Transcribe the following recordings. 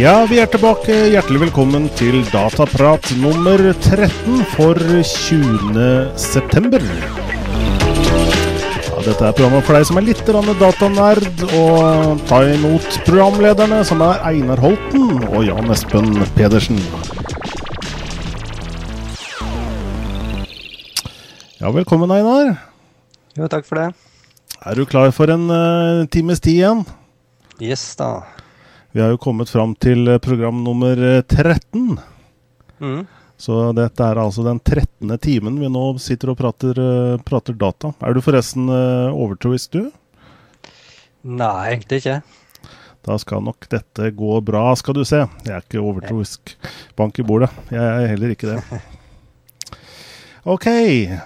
Ja, vi er tilbake. Hjertelig velkommen til Dataprat nummer 13 for 20. september. Ja, dette er programmet for deg som er litt datanerd. Og ta imot programlederne, som er Einar Holten og Jan Espen Pedersen. Ja, velkommen, Einar. Jo, takk for det. Er du klar for en uh, times tid igjen? Yes, da. Vi har jo kommet fram til eh, program nummer 13. Mm. Så dette er altså den 13. timen vi nå sitter og prater, uh, prater data. Er du forresten overtroist, du? Nei, egentlig ikke. Da skal nok dette gå bra, skal du se. Jeg er ikke overtroisk. Bank i bordet. Jeg er heller ikke det. Ok,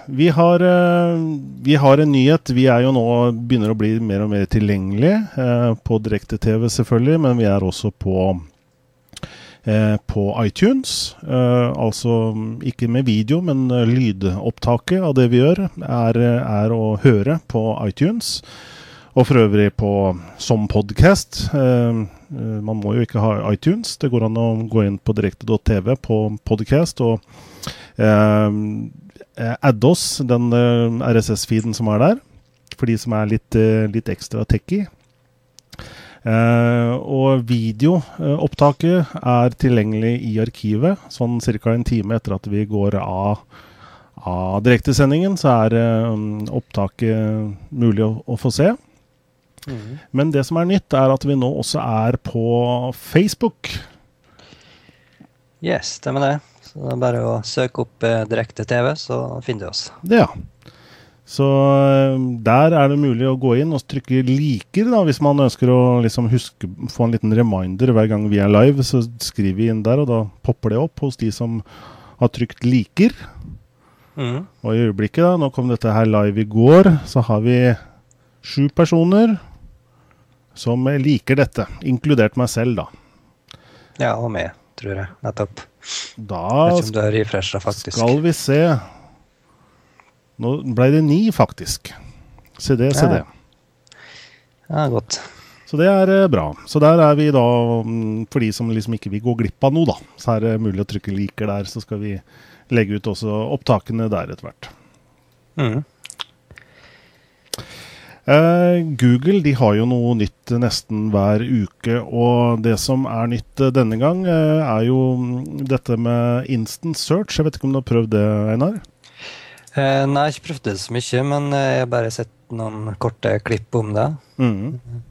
vi har, uh, vi har, en nyhet. Vi er jo nå begynner å bli mer og mer tilgjengelige. Uh, på direkte-TV, selvfølgelig, men vi er også på, uh, på iTunes. altså ikke med video, men lydopptaket av det vi gjør, er, er å høre på iTunes. Og for øvrig på, som podkast. man må jo ikke ha iTunes. Det går an å gå inn på direkte.tv på podcast og eh, adde oss den eh, RSS-feeden som er der, for de som er litt, eh, litt ekstra techy. Uh, og videoopptaket er tilgjengelig i arkivet sånn ca. en time etter at vi går av, av direktesendingen. Så er eh, opptaket mulig å, å få se. Mm. Men det som er nytt, er at vi nå også er på Facebook. Yes, med det. Så det er bare å søke opp eh, direkte-TV, så finner du oss. Ja. Så eh, der er det mulig å gå inn og trykke 'liker', da, hvis man ønsker å liksom huske, få en liten reminder hver gang vi er live. Så skriver vi inn der, og da popper det opp hos de som har trykt 'liker'. Mm. Og i øyeblikket, da, nå kom dette her live i går, så har vi sju personer som liker dette. Inkludert meg selv, da. Ja, og meg, tror jeg. Nettopp. Da skal vi se Nå ble det ni, faktisk. Se det, se det. Ja, godt. Så det er eh, bra. Så der er vi da, mm, for de som liksom ikke vil gå glipp av noe, da, så er det mulig å trykke 'liker' der. Så skal vi legge ut også opptakene der etter hvert. Mm. Eh, Google de har jo noe nytt nesten hver uke, og det som er nytt eh, denne gang, eh, er jo mm, dette med instant search. Jeg vet ikke om du har prøvd det, Einar? Eh, nei, jeg har ikke prøvd det så mye, men jeg har bare sett noen korte klipp om det. Mm.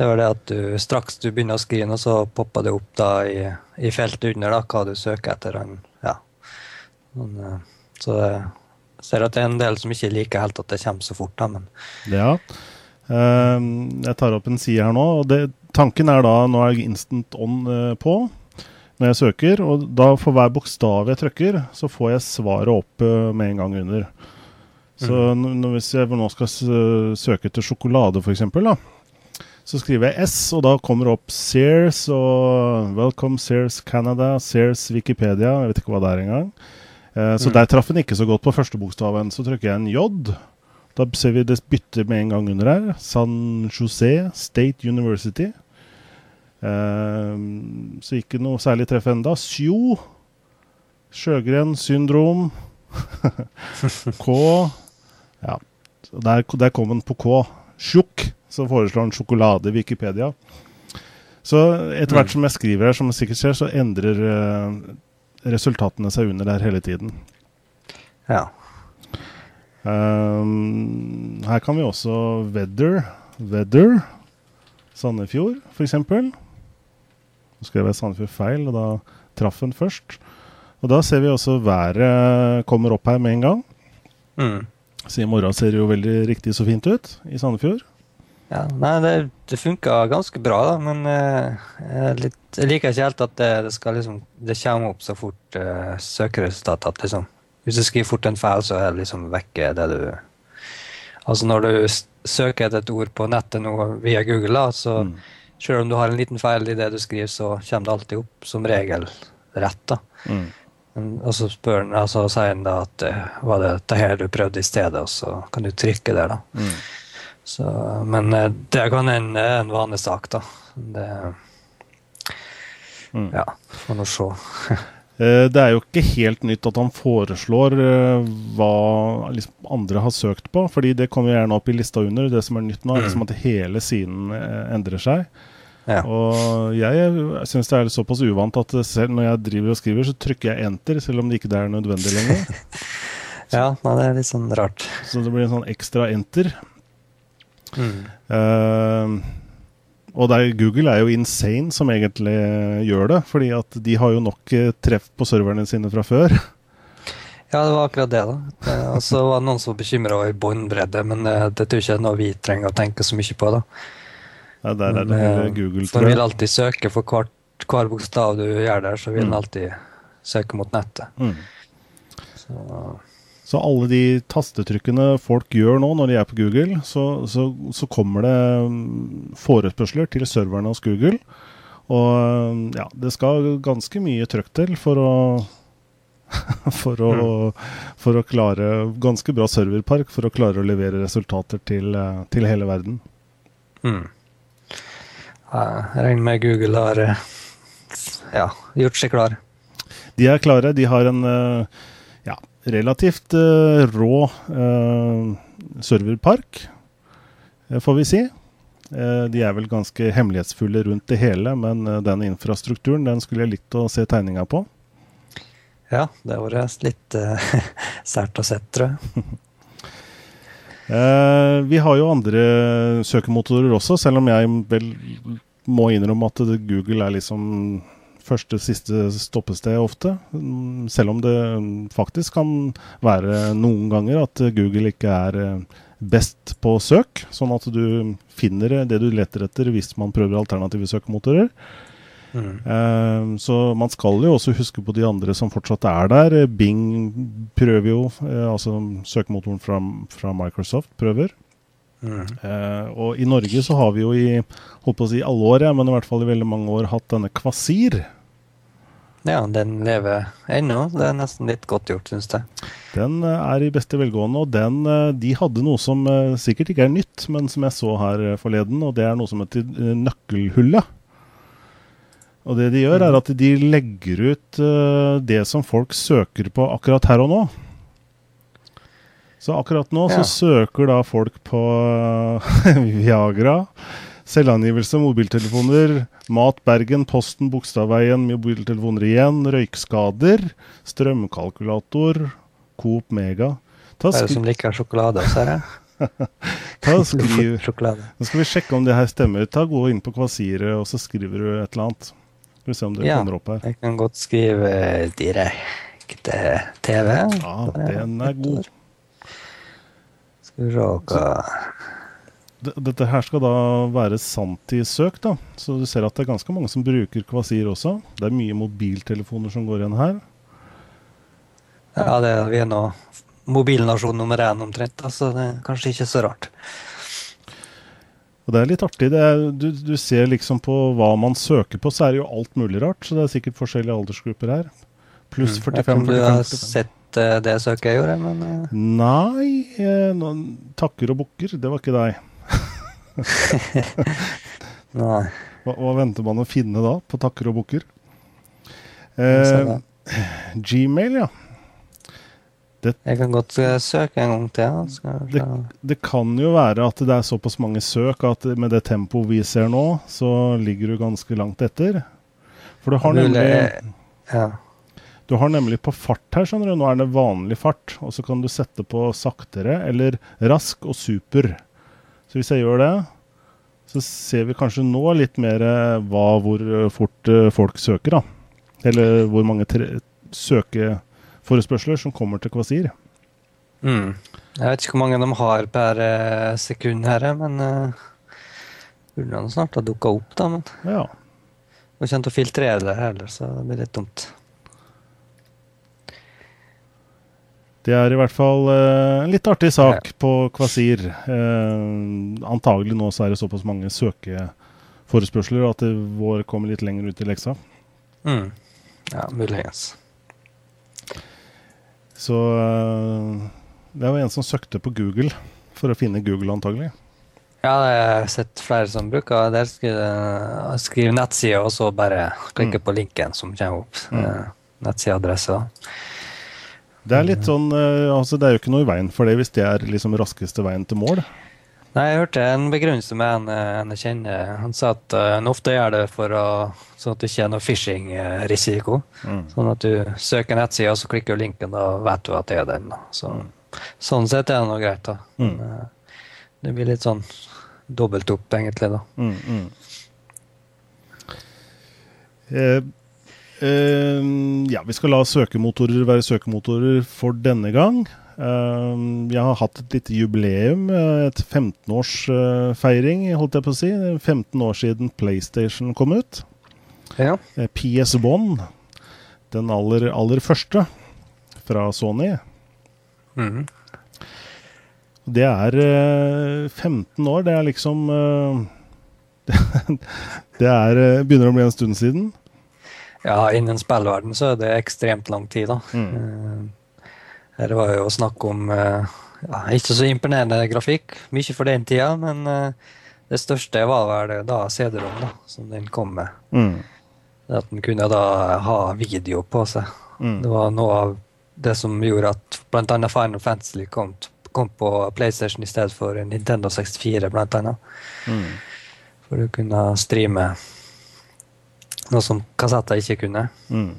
Det var det at du straks du begynner å skrive, noe, så popper det opp da i, i feltet under da, hva du søker etter. En, ja. Eh, så jeg ser at det er en del som ikke liker helt at det kommer så fort. da, men Ja. Eh, jeg tar opp en side her nå. og det, Tanken er da Nå er jeg instant on eh, på når jeg søker. Og da for hver bokstav jeg trykker, så får jeg svaret opp eh, med en gang under. Så mm. når- hvis jeg nå skal søke etter sjokolade, f.eks., så skriver jeg S, og da kommer det opp Sears og Welcome Sears Canada, Sears Wikipedia. Jeg vet ikke hva det er engang. Eh, så Mm. der traff den ikke så godt på første bokstaven. Så trykker jeg en J. Da ser vi det bytter med en gang under her. San Jose State University. Eh, så ikke noe særlig treff enda. Sjo. Sjøgren syndrom. K. Ja. Der, der kom den på K. Tjukk. Så foreslår han sjokolade i Wikipedia. Så etter hvert som jeg skriver her, som sikkert ser, så endrer eh, resultatene seg under der hele tiden. ja. Um, her kan vi også Weather. Weather. Sandefjord, f.eks. Nå skrev jeg Sandefjord feil, og da traff den først. Og da ser vi også været kommer opp her med en gang. Mm. Så i morgen ser det jo veldig riktig så fint ut i Sandefjord. Ja, nei, det, det funka ganske bra, da, men eh, jeg, litt, jeg liker ikke helt at det, det skal liksom Det kommer opp så fort uh, søkeresultatet at liksom Hvis du skriver fort en feil, så er det liksom vekke det du Altså når du søker etter et ord på nettet nå via Google, da, så Mm. selv om du har en liten feil i det du skriver, så kommer det alltid opp som regel rett. da. Mm. Og så spør den, altså sier den da at eh, var det det her du prøvde i stedet, og så kan du trykke der, da. Mm. Så, men eh, det kan er en vanlig sak, da. Det, Mm. Ja, får nå se. Eh, Det er jo ikke helt nytt at han foreslår eh, hva liksom andre har søkt på, fordi det kommer gjerne opp i lista under. Det som er nytt nå, er liksom at hele siden eh, endrer seg. Ja. Og jeg syns det er såpass uvant at selv når jeg driver og skriver, så trykker jeg enter, selv om det ikke er nødvendig lenger. ja, det er litt sånn rart. Så det blir en sånn ekstra enter. Mm. Uh, og det er, Google er jo insane som egentlig gjør det, fordi at de har jo nok eh, treff på serverne sine fra før. Ja, det var akkurat det, da. Eh, Og så var det noen som var bekymra over båndbredde, men eh, det tror jeg ikke er noe vi trenger å tenke så mye på. da. Ja, der er det hele eh, Google, tror den vil alltid søke for hvert, hver bokstav du gjør der, så vil den Mm. alltid søke mot nettet. Mm. Så, Så alle de tastetrykkene folk gjør nå når de er på Google, så, så, så kommer det mm, forespørsler til serverne hos Google. Og mm, ja, det skal ganske mye trøkk til for å for å, for å klare Ganske bra serverpark for å klare å levere resultater til, eh, til hele verden. mm. Jeg regner med Google har eh, ja, gjort seg klar. De er klare. De har en ja, relativt eh, rå eh, serverpark, eh, får vi si. De er vel ganske hemmelighetsfulle rundt det hele, men den infrastrukturen den skulle jeg likt å se tegninga på. Ja, det har vært litt uh, sært å sett, tror jeg. Eh, Vi har jo andre søkemotorer også, selv om jeg vel må innrømme at Google er liksom første, siste stoppested ofte. Selv om det faktisk kan være noen ganger at Google ikke er eh, best på søk, sånn at du finner det du leter etter hvis man prøver alternative søkemotorer. Mm. Eh, Så man skal jo også huske på de andre som fortsatt er der. Bing prøver jo, eh, altså søkemotoren fra, fra Microsoft prøver. Mm. Uh, og i Norge så har vi jo i holdt på å si alle år, ja, men i hvert fall i veldig mange år hatt denne Kvasir. Ja, den lever ennå. Det er nesten litt godt gjort, syns jeg. Den eh, er i beste velgående, og den, eh, de hadde noe som eh, sikkert ikke er nytt, men som jeg så her forleden, og det er noe som heter nøkkelhullet. Og det de gjør, er at de legger ut det som folk søker på akkurat her og nå. Så akkurat nå Ja. så søker da folk på Viagra, selvangivelse, mobiltelefoner, Mat Bergen, Posten, Bogstadveien, mobiltelefoner igjen, røykskader, strømkalkulator, Coop Mega. Ta Det er det som liker sjokolade, også, her, ta og skriv Nå skal vi sjekke om det her stemmer. Ta Gå inn på Kvasiret, og så skriver du et eller annet. Skal vi se om det Ja. kommer opp her. Jeg kan godt skrive direkte TV. Ja, den er god. Skal vi se hva Dette her skal da være sanntidssøk, da. Så du ser at det er ganske mange som bruker Kvasir også. Det er mye mobiltelefoner som går igjen her. Ja, det er, vi er nå mobilnasjon nummer én omtrent, så altså, det er kanskje ikke så rart. Og det er litt artig. Det er, du, du ser liksom på hva man søker på, så er det jo alt mulig rart. Så det er sikkert forskjellige aldersgrupper her. Pluss Mm. Jeg vet ikke 45, du har 45. sett eh, det søket jeg gjorde, men eh, Nei, eh, takker og bukker, det var ikke deg. nei. Hva, hva venter man å finne da, på takker og bukker? Eh. Gmail, ja. Jeg kan godt eh, søke en gang til. vi Det, det kan jo være at det er såpass mange søk at med det tempoet vi ser nå, så ligger du ganske langt etter. For du har nemlig, Ja. du har nemlig på fart her, skjønner du. Nå er det vanlig fart, og så kan du sette på saktere eller rask og super. Så hvis jeg gjør det, så ser vi kanskje nå litt mer eh, hva, hvor eh, fort eh, folk søker, da. Eller hvor mange tre- søkeforespørsler som kommer til Kvasir. Mm. Jeg vet ikke hvor mange de har per sekund her, men uh, burde snart ha dukka opp, da. Men Ja. jeg kommer til å filtrere det heller, så det blir litt dumt. Det er i hvert fall uh, en litt artig sak på Kvasir. Uh, antagelig nå så er det såpass mange søkeforespørsler at det vår kommer litt lenger ut i leksa. Mm. Ja, muligens. Så uh, det var en som søkte på Google for å finne Google, antagelig. Ja, jeg har sett flere som bruker det. Skriver, skrive nettside, og så bare klikker Mm. på linken som kommer opp. Mm. Nettsideadresse. Det er litt sånn eh, altså Det er jo ikke noe i veien for det hvis det er liksom raskeste veien til mål. Nei, jeg hørte en begrunnelse med en, eh, en jeg kjenner. Han sa at uh, han ofte gjør det for å, sånn at det ikke er noe phishing-risiko. Mm. Sånn at du søker nettsida, og så klikker du linken, da vet du at det er den. Så, Sånn sett er det noe greit. da. Mm. Men, eh, det blir litt sånn dobbelt opp, egentlig. da. Mm, mm. Eh, eh, ja, vi skal la søkemotorer være søkemotorer for denne gang. Uh, jeg har hatt et lite jubileum, eh, et 15-årsfeiring, holdt jeg på å si. 15 år siden PlayStation kom ut. Ja. Eh, PS1, den aller, aller første fra Sony. Mm. Det er eh, 15 år. Det er liksom eh, Det er, eh, begynner å bli en stund siden. Ja, innen spillverden så er det ekstremt lang tid, da. Mm. Eh, Her var jo snakk om eh, ja, ikke så imponerende grafikk, mye for den tida, men eh, det største var vel da CD-rom, da, som den kom med. Mm. At den kunne da ha video på seg. Mm. Det var noe av det som gjorde at bl.a. Final Fantasy kom, kom på PlayStation i stedet for Nintendo 64, blant annet. Mm. For du kunne streame noe som kassetter ikke kunne. Mm.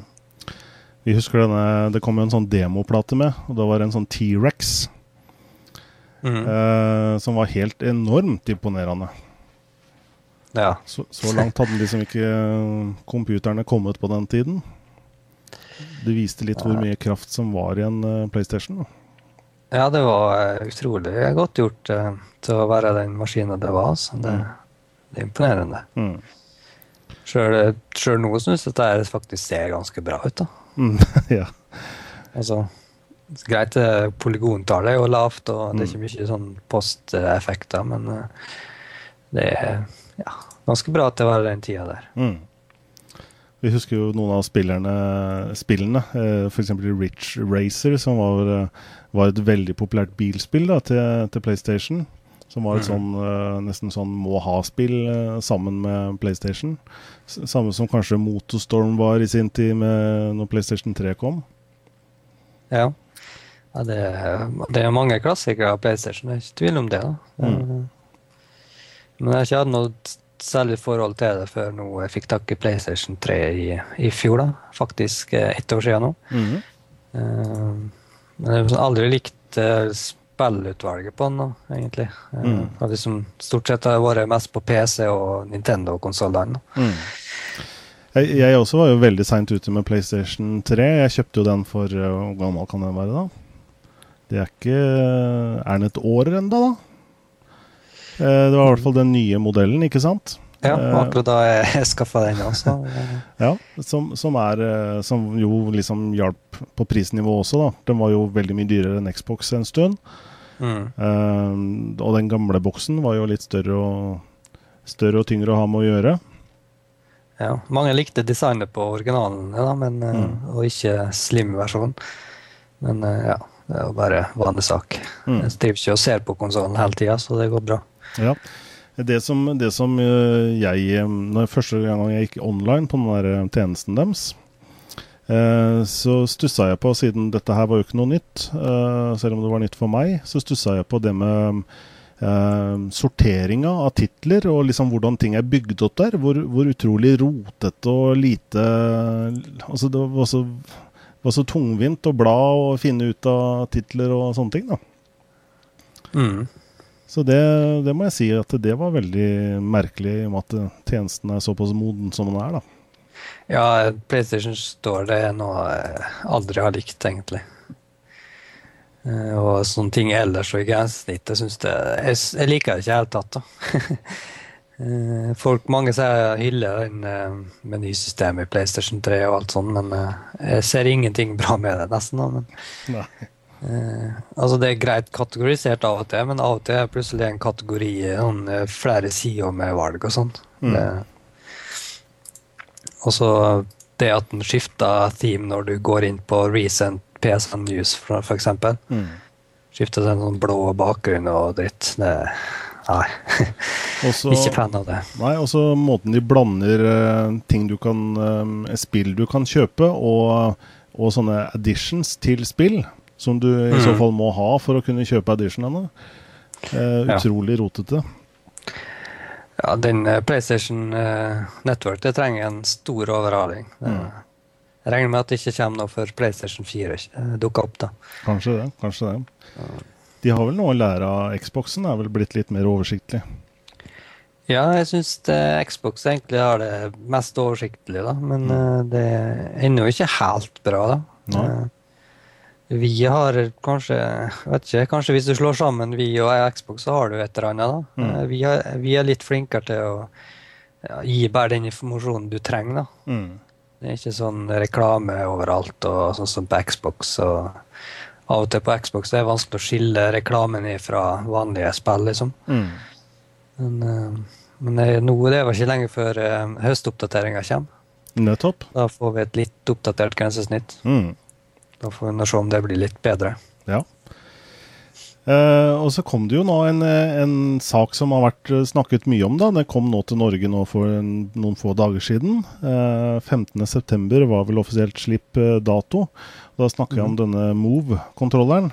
Vi husker denne, Det kom jo en sånn demoplate med, og da var det en sånn T-rex. Mm. Eh, som var helt enormt imponerende. Ja. Så, så langt hadde liksom ikke eh, computerne kommet på den tiden. Det viste litt hvor mye kraft som var i en uh, PlayStation. Da. ja, det var eh, utrolig godt gjort uh, til å være den maskinen det var. Så det, det er imponerende. Mm. Sjøl nå syns jeg dette faktisk ser ganske bra ut. da. Mm. ja. Altså, greit, eh, polygontallet er jo lavt, og det er ikke mye sånn posteffekter, men eh, det er ja, ganske bra til å være den tida der. Mm. Vi husker jo noen av spillerne, spillene, eh, f.eks. Rich Racer, som var, var et veldig populært bilspill da, til, til PlayStation. Som var et sånn, eh, nesten sånn må-ha-spill eh, sammen med PlayStation. S samme som kanskje Motostorm var i sin tid med når PlayStation 3 kom. Ja. ja det, er- det er mange klassikere av PlayStation, det er ikke tvil om det. da. Mm. Men jeg har ikke hatt noe særlig forhold til det før nå jeg fikk tak i PlayStation 3 i, i fjor. da. Faktisk eh, ett år siden nå. Mm. Uh, Men jeg har aldri likt eh, spillutvalget på den, da, egentlig. Eh, Mm. har liksom, stort sett har jeg vært mest på PC og Nintendo-konsollene. Mm. Jeg, jeg også var jo veldig seint ute med PlayStation 3. Jeg kjøpte jo den for eh, Hvor gammel kan den være, da? Det er ikke Er den et år ennå, da? Eh, Det var i hvert fall den nye modellen, ikke sant? Ja, Eh, akkurat da jeg skaffa den også. eh, Ja, som, som, er, eh, som jo liksom hjalp på prisnivå også, da. Den var jo veldig mye dyrere enn Xbox en stund. Mm. Eh, og den gamle boksen var jo litt større og, større og tyngre å ha med å gjøre. Ja, mange likte designet på originalen, ja, men, eh, Mm. og ikke slim-versjonen. Men eh, ja, det er jo bare vanlig sak. Mm. Jeg driver ikke og ser på konsollen hele tida, så det går bra. Ja. Det som, det som jeg når Første gang jeg gikk online på den der tjenesten deres, eh, så stussa jeg på, siden dette her var jo ikke noe nytt, eh, selv om det var nytt for meg, så stussa jeg på det med eh, sorteringa av titler og liksom hvordan ting er bygd opp der. Hvor, hvor utrolig rotete og lite Altså, det var så, var så tungvint å bla og finne ut av titler og sånne ting, da. Mm. Så det, det må jeg si at det var veldig merkelig, i og med at tjenesten er såpass moden som den er. da. Ja, PlayStation står det noe jeg aldri har likt, egentlig. Eh, Og sånne ting ellers og i grensesnittet syns jeg, jeg liker det ikke i det hele tatt. da. Eh, Folk, Mange sier hyller den eh, menysystemet i PlayStation 3 og alt sånt, men jeg ser ingenting bra med det, nesten. men. Eh, altså Det er greit kategorisert av og til, men av og til er det plutselig en kategori noen flere sider med valg og sånn. Mm. Og så det at den skifter theme når du går inn på recent PSN News, eksempel. Mm. Skifter til en sånn blå bakgrunn og dritt. Det, nei. Også, Ikke fan av det. Nei, også måten de blander eh, ting du kan eh, Spill du kan kjøpe, og, og sånne additions til spill. Som du i så Mhm. fall må ha for å kunne kjøpe additionene. Eh, Ja. utrolig rotete. Ja, den eh, PlayStation eh, Network det trenger en stor overhaling. Mm. Jeg regner med at det ikke kommer noe før PlayStation 4 uh, dukker opp. da. Kanskje det. kanskje det. De har vel noe å lære av Xboxen, er vel blitt litt mer oversiktlig. Ja, jeg syns Xbox egentlig har det mest oversiktlig, da. Men mm. det er ennå ikke helt bra, da. Nei. Eh, vi har kanskje vet ikke, kanskje hvis du slår sammen vi og Xbox, så har du et eller annet. da. Mm. Eh, vi, er, vi er litt flinkere til å ja, gi bare den informasjonen du trenger. da. Mm. Det er ikke sånn reklame overalt, og sånn som på Xbox. og Av og til på Xbox det er vanskelig å skille reklamen fra vanlige spill, liksom. Mm. Men, eh, men det, nå det var ikke lenge før uh, høstoppdateringa kommer. Nettopp. Da får vi et litt oppdatert grensesnitt. Mm. Da får vi se om det blir litt bedre. Ja. Eh, og så kom det jo nå en, eh, en sak som har vært eh, snakket mye om. da. Den kom nå til Norge nå for en, noen få dager siden. Eh, 15.9 var vel offisielt slipp-dato. Da snakker jeg om denne Move-kontrolleren.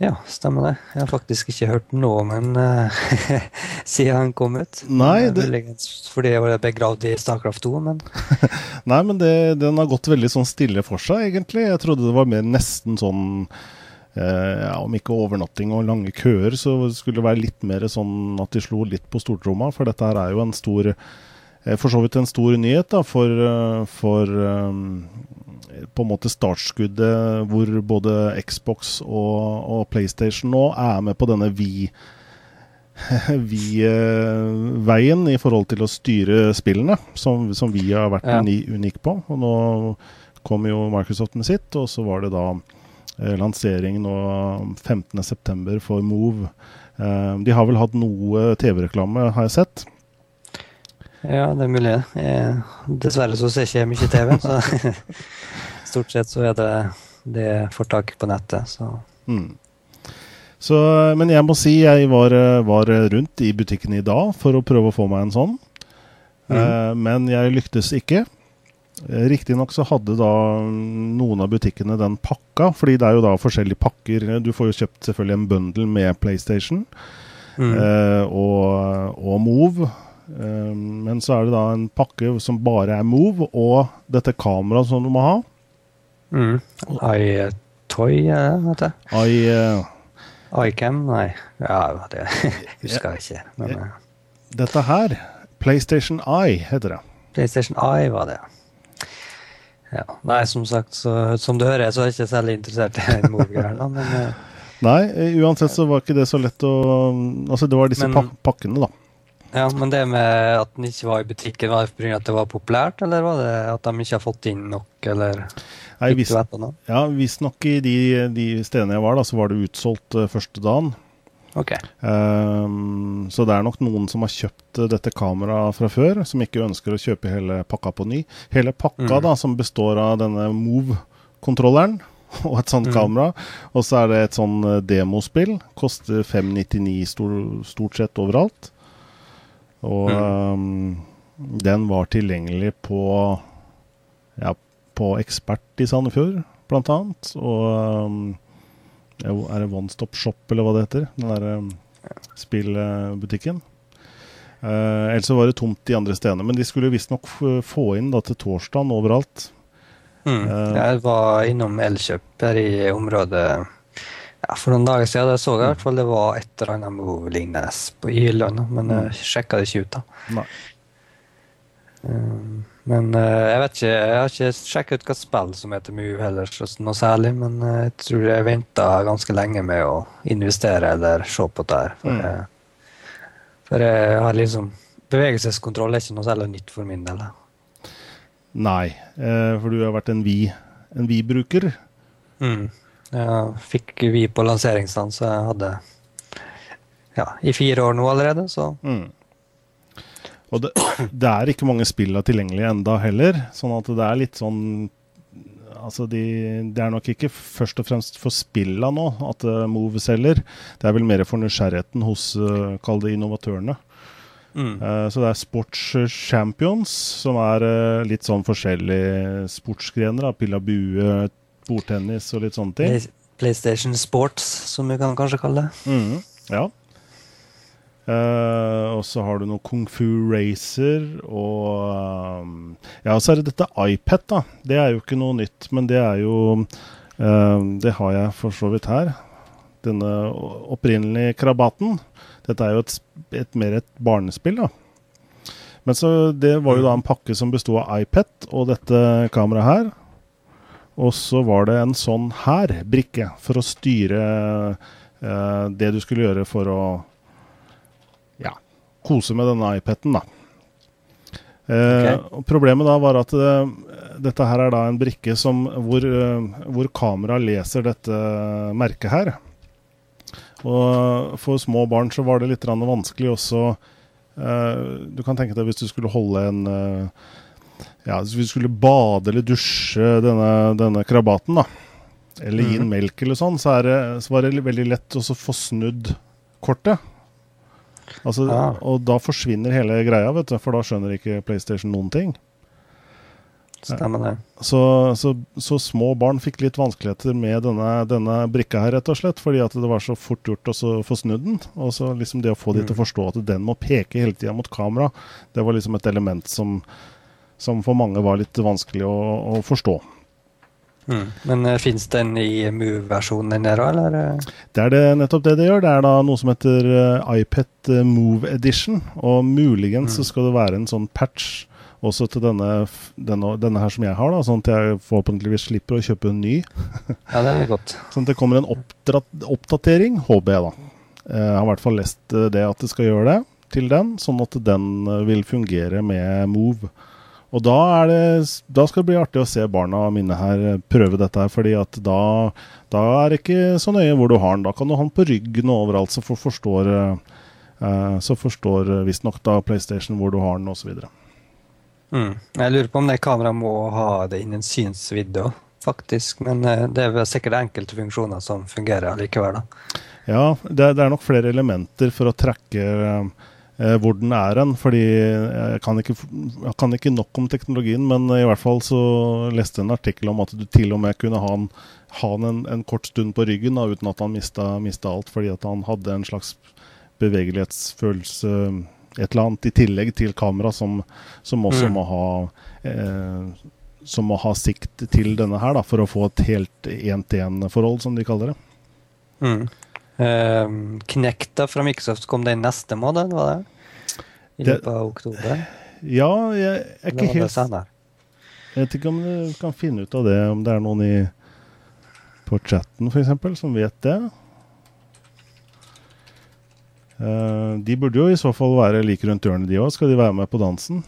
Ja, stemmer det. Jeg har faktisk ikke hørt noe om ham uh, siden han kom ut. Nei, Eh, det- Fordi jeg var begravd i Starcraft 2, men Nei, men det, den har gått veldig sånn stille for seg, egentlig. Jeg trodde det var mer nesten sånn eh, ja, Om ikke overnatting og lange køer, så skulle det være litt mer sånn at de slo litt på stortromma. For dette her er jo en stor eh, For så vidt en stor nyhet da, for, eh, for eh, på en måte startskuddet hvor både Xbox og, og PlayStation nå er med på denne vi Vi-veien i forhold til å styre spillene, som, som vi har vært Ja. unike unik på. Og nå kom jo Microsoft med sitt, og så var det da eh, lansering nå 15.9. for Move. Eh, de har vel hatt noe TV-reklame, har jeg sett. Ja, det er mulig. Jeg, dessverre så ser jeg ikke mye TV, så stort sett så er det det jeg får tak på nettet. Så Mm. Så, men jeg må si jeg var, var rundt i butikken i dag for å prøve å få meg en sånn. Eh, men jeg lyktes ikke. Eh, Riktignok så hadde da noen av butikkene den pakka, fordi det er jo da forskjellige pakker. Du får jo kjøpt selvfølgelig en bundle med PlayStation mm. eh, og, og Move. Eh, men så er det da en pakke som bare er Move, og dette kameraet som du må ha. Mm. iToy, eh, vet det. I, eh, iCam? Nei. Ja, det husker jeg ikke. Men ja. dette her, PlayStation Eye, heter det. PlayStation Eye var det. Ja. Nei, som sagt, så, som du hører, så er jeg ikke særlig interessert i Move-greia. Men eh, Nei, eh, uansett så var ikke det så lett å Altså, det var disse Men- pakkene, da. Ja, men det med at den ikke var i butikken, var det pga. at det var populært, eller var det at de ikke har fått inn nok, eller Nei, fikk vis, noe? ja, Visstnok i de, de stedene jeg var, da, så var det utsolgt eh, første dagen. Ok. Um, så det er nok noen som har kjøpt eh, dette kameraet fra før, som ikke ønsker å kjøpe hele pakka på ny. Hele pakka, Mm. da, som består av denne Move-kontrolleren og et sånt Mm. kamera, og så er det et sånn eh, demospill. Koster 599 stort sett overalt. Og ehm, den var tilgjengelig på ja, på Ekspert i Sandefjord, blant annet. Og um, er det One Stop Shop, eller hva det heter? Den der um, spillbutikken. Uh, ellers så var det tomt de andre stedene. Men de skulle visstnok få inn da til torsdagen overalt. Mm. Uh, Jeg var innom Elkjøp her i området ja, for noen dager siden. Jeg så i hvert fall det var et eller annet Move-lignende på i hyllene, men jeg sjekka det ikke ut. da. Um, men eh, jeg vet ikke, jeg har ikke sjekka ut hva spill som heter Move heller, så noe særlig. Men eh, jeg tror jeg venta ganske lenge med å investere eller se på det her. For, Mm. jeg, for jeg har liksom Bevegelseskontroll er ikke noe særlig nytt for min del. Nei, eh, for du har vært en Vi- en Vi-bruker. Mm. Fikk vi på lanseringsstand, så jeg hadde ja, i fire år nå allerede, så Mm. Og det, det er ikke mange spill tilgjengelig enda heller, sånn at det er litt sånn altså de, det er nok ikke først og fremst for spilla nå at uh, Move selger. Det er vel mer for nysgjerrigheten hos uh, kall det innovatørene. Mm. Uh, så det er Sports Champions, som er uh, litt sånn forskjellige sportsgrener. Pilla bue, bordtennis og litt sånne ting. PlayStation Sports, som vi kan kanskje kalle det. Mm. Ja. Uh, og så har du noe Kung Fu Racer og um, Ja, så er det dette iPad, da. Det er jo ikke noe nytt, men det er jo um, Det har jeg for så vidt her. Denne opprinnelige krabaten. Dette er jo et, et, mer et barnespill, da. Men så det var jo da en pakke som besto av iPad og dette kameraet her. Og så var det en sånn her brikke for å styre eh, det du skulle gjøre for å kose med denne iPaden, da. Eh, okay. Problemet da var at det, dette her er da en brikke som, hvor, uh, hvor kameraet leser dette merket her. Og for små barn så var det litt vanskelig også eh, Du kan tenke deg hvis du skulle holde en Ja, hvis vi skulle bade eller dusje denne, denne krabaten, da. Eller gi den mm. melk eller sånn, så, det, så var det veldig lett å få snudd kortet. Altså, ja. Og da forsvinner hele greia, vet du, for da skjønner ikke PlayStation noen ting. Stemmer det. Så, så, så, små barn fikk litt vanskeligheter med denne, denne, brikka her, rett og slett. Fordi at det var så fort gjort å få snudd den. Og så liksom det å få de til å mm. forstå at den må peke hele tida mot kamera, det var liksom et element som, som for mange var litt vanskelig å, å forstå. Mm. Men uh, fins den i Move-versjonen der òg, eller? Det er det, nettopp det det gjør. Det er da noe som heter uh, iPad eh, Move Edition. Og muligens mm. så skal det være en sånn patch også til denne, denne, denne, her som jeg har, da, sånn at jeg forhåpentligvis slipper å kjøpe en ny. ja, det er godt. Sånn at det kommer en oppdatering, håper jeg, da. Jeg har i hvert fall lest det at det skal gjøre det til den, sånn at den vil fungere med Move. Og da, det, da, skal det bli artig å se barna mine her prøve dette her, fordi at da, da er det ikke så nøye hvor du har den. Da kan du ha den på ryggen og overalt, så for, forstår, uh, så forstår visstnok da PlayStation hvor du har den, osv. Mm. Jeg lurer på om det kameraet må ha det innen synsvidde faktisk. Men det er vel sikkert enkelte funksjoner som fungerer likevel, da. Ja, det, det er nok flere elementer for å trekke eh, hvor den er hen. Fordi jeg kan, ikke, jeg kan, ikke, nok om teknologien, men i hvert fall så leste jeg en artikkel om at du til og med kunne ha han, ha han en, en, kort stund på ryggen da, uten at han mista, mista alt, fordi at han hadde en slags bevegelighetsfølelse et eller annet i tillegg til kamera, som, som også mm. må ha eh, som må ha sikt til denne her, da, for å få et helt én-til-én-forhold, som de kaller det. Mm. Uh, Knekta fra Microsoft kom den neste måned, var det? I løpet av oktober? Ja, jeg er ikke helt Jeg vet ikke om du kan finne ut av det, om det er noen i på chatten f.eks. som vet det. Uh, de burde jo i så fall være like rundt hjørnet, de òg. Skal de være med på dansen?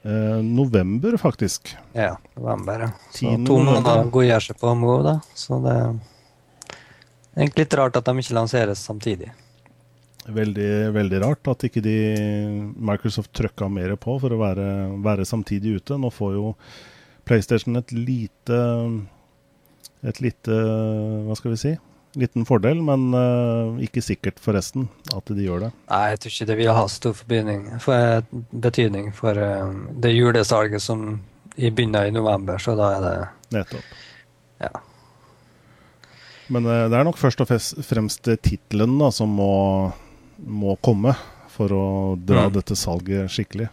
Uh, november, faktisk. Ja, november, ja. Så to måneder godgjør seg på Mo, da. Så det Egentlig litt rart at de ikke lanseres samtidig. Veldig, veldig rart at ikke de Microsoft trøkka mer på for å være, være, samtidig ute. Nå får jo PlayStation et lite Et lite Hva skal vi si? Liten fordel, men uh, ikke sikkert forresten at de gjør det. Nei, jeg tror ikke det vil ha stor for, betydning for uh, det julesalget som begynner i november, så da er det Nettopp. Ja. Men uh, det er nok først og fremst tittelen som må, må, komme for å dra mm. dette salget skikkelig.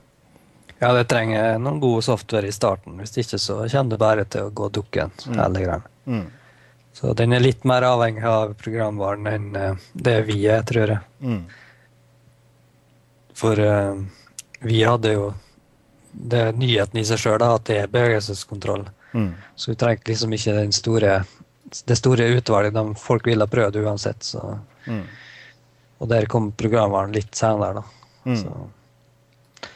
Ja, det trenger noen gode software i starten. Hvis ikke så kommer det bare til å gå dukken. Mm. hele mm. Så den er litt mer avhengig av programvaren enn uh, det vi er, tror jeg. Mm. For uh, vi hadde jo det er nyheten i seg sjøl at det er bevegelseskontroll. Mm. Så vi trengte liksom ikke den store det store utvalget de folk ville ha prøvd uansett. Så. Mm. Og der kom programvaren litt senere, da. Mm. Så.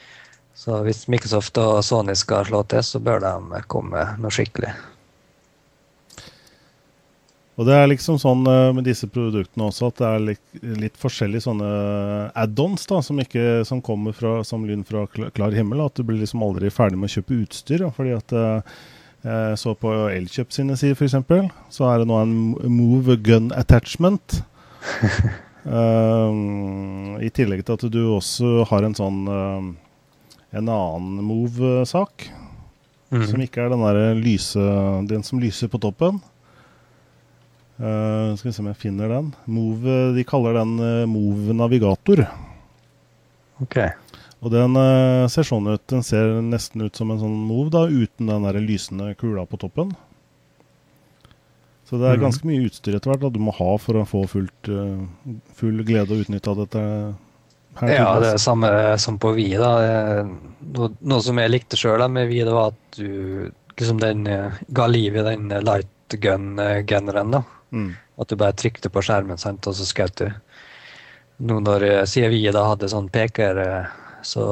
så. hvis Microsoft og Sony skal slå til, så bør de komme med noe skikkelig. Og det er liksom sånn eh, med disse produktene også at det er litt, litt forskjellige sånne add-ons da, som, ikke, som kommer fra, som lyn fra klar himmel. At du blir liksom aldri ferdig med å kjøpe utstyr. Da, fordi at uh, Jeg så på Elkjøp sine sider, f.eks., så er det nå en Move Gun Attachment. um, I tillegg til at du også har en sånn um, En annen Move-sak. Mm. Som ikke er den der lyse Den som lyser på toppen. Uh, skal vi se om jeg finner den. Move, de kaller den uh, Move Navigator. Ok. Og den uh, ser sånn ut. Den ser nesten ut som en sånn Move, da, uten den der lysende kula på toppen. Så det er Mhm. ganske mye utstyr etter hvert da du må ha for å få fullt, uh, full glede og utnytte av dette. her Ja, det er samme som på Wii. da. Eh, Noe, noe som jeg likte sjøl med Wii, det var at du liksom den ga liv i den light gun-generen. da. Mm. At du bare trykte på skjermen, sant, og så skjøt du. Nå når siden vi da hadde sånn peker, så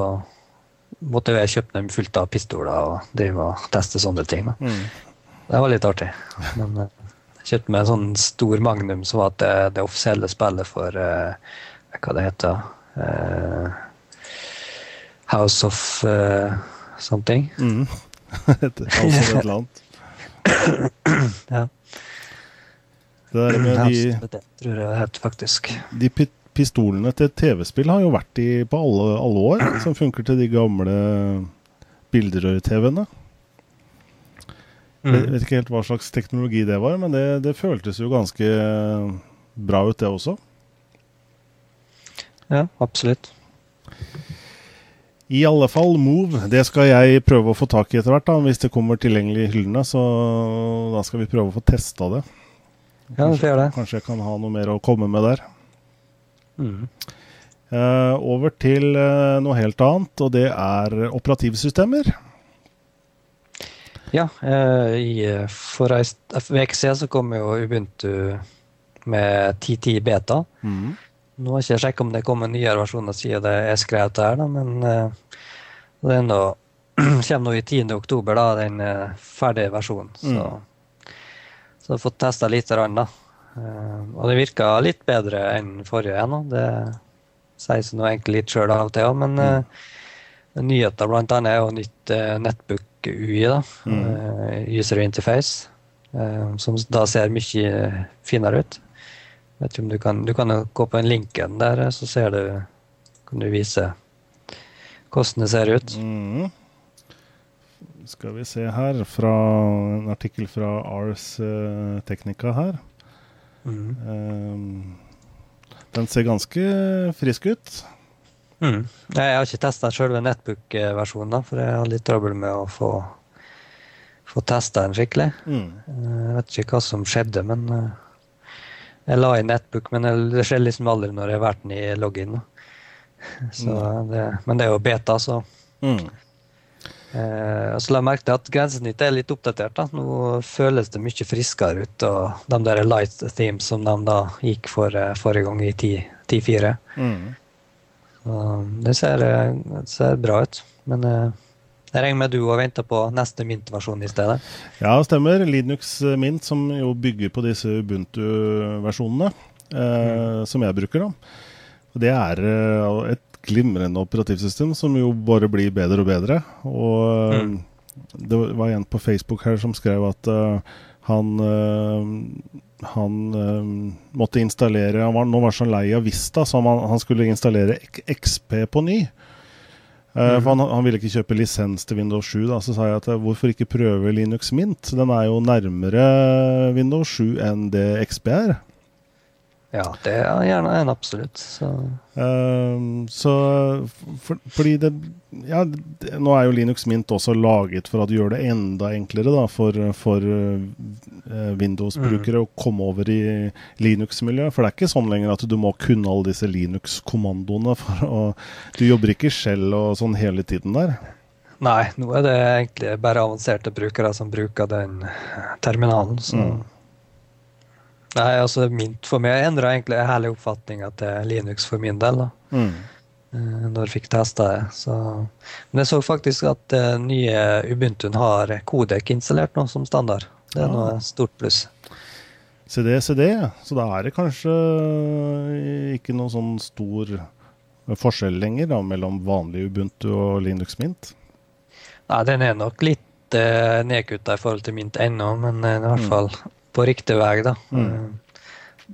måtte jeg kjøpe dem fullt av pistoler og drive og teste sånne ting. Mm. Det var litt artig. Men eh, jeg kjøpte meg en sånn stor Magnum som var det, det offisielle spillet for uh, hva det heter uh, House of uh, something. Mm. House of Atlant. Ja. Det er med House de, Dead, tror jeg det het faktisk. de pi- pistolene til TV-spill har jo vært i på alle, alle år, som funker til de gamle bilderør-TV-ene. Mm. Vet ikke helt hva slags teknologi det var, men det, det føltes jo ganske bra ut, det også. Ja, absolutt. I alle fall Move. Det skal jeg prøve å få tak i etter hvert, da, hvis det kommer tilgjengelig i hyllene. Så da skal vi prøve å få testa det. Ja, det, det. Kanskje jeg kan ha noe mer å komme med der. Mm. Eh, over til uh, noe helt annet, og det er operativsystemer. Ja, uh, i, for ei uke siden så kom jo Ubuntu med 1010 beta. Mm. Nå har jeg ikke jeg sjekket om det kommer nyere versjoner siden det er skrevet her, da, men det nå, kommer nå i 10. oktober, da, den ferdige versjonen. Så, så jeg har fått testa litt, grann, da. Eh, og det virka litt bedre enn forrige ennå. Det sier seg nå egentlig litt sjøl av og til òg, men uh, nyheter blant annet er jo nytt uh, Netbook UI, da. Mm. eh, user interface, eh, som da ser mye finere ut. Vet du kan, du kan gå på den linken der, så ser du, kan du vise hvordan det ser ut. Mm. Skal vi se her, fra en artikkel fra Ars eh, Technica her. Mm. Den ser ganske frisk ut. Mm. Jeg har ikke testa selve Netbook-versjonen, for jeg har litt trøbbel med å få, få testa den skikkelig. Mm. Eh, Jeg vet ikke hva som skjedde, men eh, jeg la i Netbook, men det skjer liksom aldri når jeg har vært den i login. Så det, men det er jo beta, så Mm. Eh, så la jeg merke til at grensesnittet er litt oppdatert. da. Nå føles det mye friskere ut. Og de der light themes som de da gikk for eh, forrige gang i 10 10.4. Mm. Det ser, eh, ser bra ut. Men eh, jeg regner med du òg venter på neste Mint-versjon i stedet. Ja, stemmer. Linux Mint, som jo bygger på disse Ubuntu-versjonene, eh, som jeg bruker, da. Det er eh, et glimrende operativsystem som jo bare blir bedre og bedre. Og eh, Mm. det var en på Facebook her som skrev at uh, han uh, han uh, måtte installere Han var nå var så lei av Vista, så han, han skulle installere XP på ny. Mm. For han, han ville ikke kjøpe lisens til Windows 7. Da. Så sa jeg at eh, hvorfor ikke prøve Linux Mint? Den er jo nærmere Windows 7 enn det XP er. Ja, det er gjerne en absolutt. Så Eh, så for, fordi det Ja, det, nå er jo Linux Mint også laget for at du gjør det enda enklere da, for, for uh, Windows-brukere å komme over i Linux-miljøet. For det er ikke sånn lenger at du må kunne alle disse Linux-kommandoene. Du jobber ikke selv og sånn hele tiden der. nei, nå er det egentlig bare avanserte brukere som bruker den terminalen. Så Mm. Nei, altså Mint for meg endra egentlig hele oppfatninga til Linux for min del. da. Mm. eh, når jeg fikk testa det. Så. Men jeg så faktisk at uh, nye Ubuntuen har Kodek installert nå som standard. Det er ja. noe stort pluss. Se det, se det. Så da er det kanskje ikke noen sånn stor forskjell lenger da, mellom vanlig Ubuntu og Linux Mint. Nei, den er nok litt eh, nedkutta i forhold til Mint ennå, men eh, i hvert Mm. På riktig vei, da. Mm. Eh,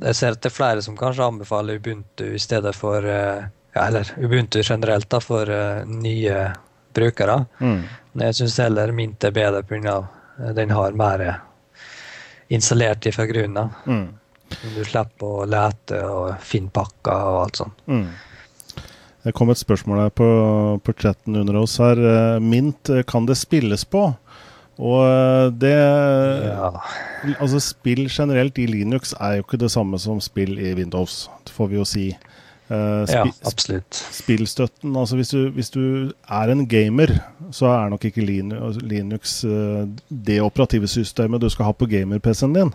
Jeg ser at det er flere som kanskje anbefaler Ubuntu i stedet for eh, ja, Eller Ubuntu generelt, da, for uh, nye brukere. Mm. Men jeg syns heller Mint er bedre pga. den har mer installert fra grunnen av. Mm. Du slipper å lete og finne pakker og alt sånt. Mm. Det kom et spørsmål her på, på chatten under oss her. Mint, kan det spilles på? Og eh, det Ja. Altså, spill generelt i Linux er jo ikke det samme som spill i Windows, det får vi jo si. Eh, ja, absolutt. spillstøtten Altså, hvis du, hvis du er en gamer, så er nok ikke Linux, eh, det operative systemet du skal ha på gamer-PC-en din.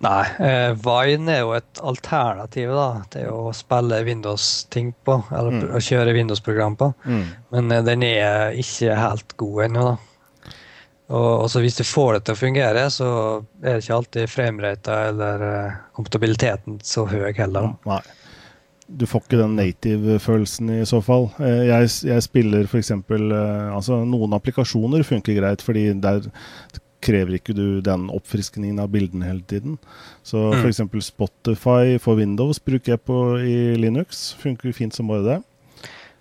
Nei, uh, Vine er jo et alternativ da, til å spille Windows-ting på, eller Mm. å kjøre Windows-program på. Mm. Men den er ikke helt god ennå, da. Og også hvis du får det til å fungere, så er det ikke alltid framerata eller eh, kompatibiliteten så høy heller. Nei. Du får ikke den native-følelsen i så fall. Eh, Jeg, jeg spiller f.eks. Altså, noen applikasjoner funker greit, fordi der krever ikke du den oppfriskningen av bildene hele tiden. Så Mm. f.eks. Spotify for Windows bruker jeg på i Linux. Funker fint som bare det.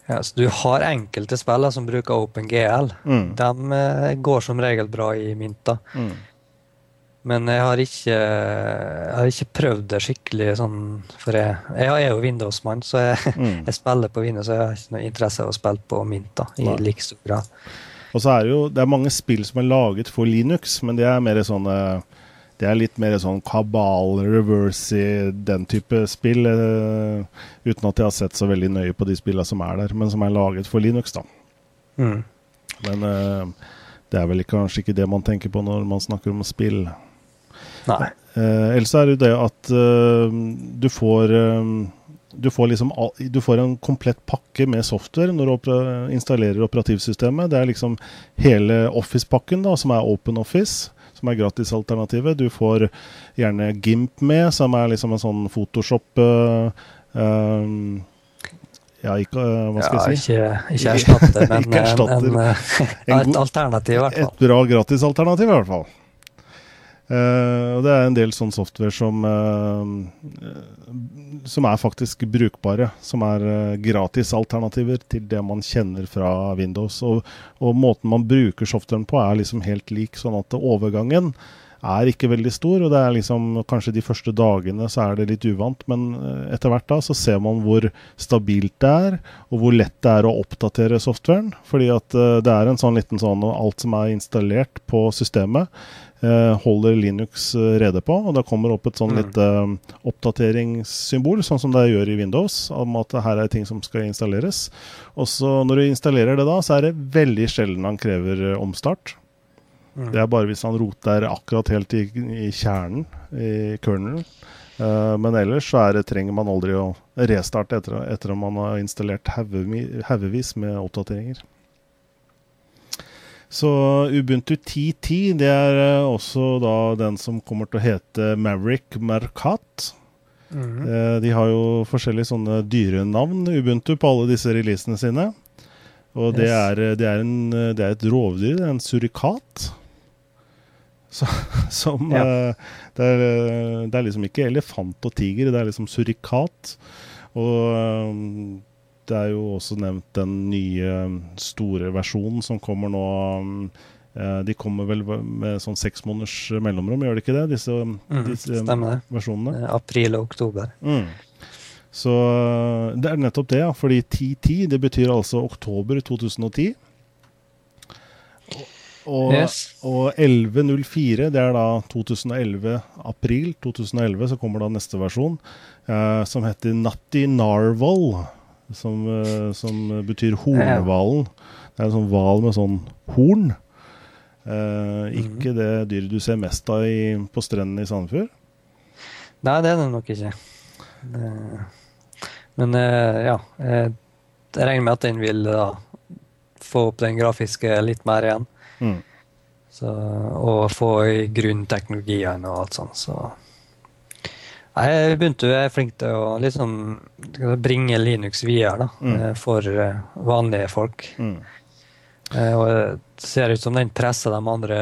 Ja, så du har enkelte spillere som bruker OpenGL. Mm. De eh, går som regel bra i mynta. Mm. Men jeg har ikke, jeg har ikke prøvd det skikkelig sånn For jeg, jeg er jo Windows-mann, så jeg, Mm. jeg spiller på Windows. Så jeg har ikke noe interesse av å spille på mynta i Nei. like stor grad. Og så er det jo det er mange spill som er laget for Linux, men det er mer sånne det er litt mer sånn kabal, reverse i den type spill. Uh, uten at jeg har sett så veldig nøye på de spillene som er der, men som er laget for Linux, da. Mm. Men uh, det er vel kanskje ikke det man tenker på når man snakker om spill. Nei. Uh, ellers er det jo det at du får du får, liksom, du får en komplett pakke med software når du opera installerer operativsystemet. Det er liksom hele Office-pakken, da, som er Open Office, som er gratisalternativet. Du får gjerne GIMP med, som er liksom en sånn Photoshop uh, um, Ja, ikke eh, Hva skal ja, jeg si? Ikke, ikke erstatte, men Ikke erstatter. en, en, En et alternativ, i hvert fall. Et bra gratisalternativ, i hvert fall. Eh, og det er en del sånn software som uh, Som er faktisk brukbare. Som er uh, gratisalternativer til det man kjenner fra Windows. Og, og måten man bruker softwaren på, er liksom helt lik. Sånn at overgangen er ikke veldig stor. Og det er liksom kanskje de første dagene så er det litt uvant, men eh, etter hvert da så ser man hvor stabilt det er, og hvor lett det er å oppdatere softwaren. Fordi at eh, det er en sånn liten sånn alt som er installert på systemet, eh, holder Linux eh, rede på. Og da kommer opp et sånn Mm. eh, oppdateringssymbol, sånn som det gjør i Windows, om at her er ting som skal installeres. Og så når du installerer det da, så er det veldig sjelden han krever eh, omstart. Mm. Det er bare hvis han roter akkurat helt i, i kjernen, i kernelen. Uh, men ellers så er det, trenger man aldri å restarte etter, etter at man har installert haugevis med oppdateringer. Så Ubuntu 10.10 det er eh, også da den som kommer til å hete Maverick Mercat. Mm -hmm. de har jo forskjellige sånne dyrenavn, Ubuntu, på alle disse releasene sine. Og det, Yes. er, det, er en, det er et rovdyr, en surikat. Så, som Ja. eh, det, er, eh, det er liksom ikke elefant og tiger, det er liksom surikat. Og eh, det er jo også nevnt den nye eh, store versjonen som kommer nå. eh, De kommer vel med sånn seks måneders mellomrom, gjør de ikke det? Disse, Mm, disse versjonene. Eh, April og oktober. Mm. Så det er nettopp det, ja. Fordi 1010 det betyr altså oktober 2010. Og, Yes. og 1104 det er da 2011, april 2011, så kommer da neste versjon, eh, som heter Natti Narwhal. Som, eh, som betyr hornhvalen. Det er en sånn hval med sånn horn. Eh, ikke det dyret du ser mest av i, på strendene i Sandefjord. Nei, det er det nok ikke. Det- Men eh, ja. eh, Jeg regner med at den vil da få opp den grafiske litt mer igjen. Mm. Så, og få i grunnteknologiene og alt sånt. Så Nei, Ubuntu er flink til å liksom bringe Linux videre da, Mm. eh, for eh, vanlige folk. Mm. Eh, og det ser ut som den presser de andre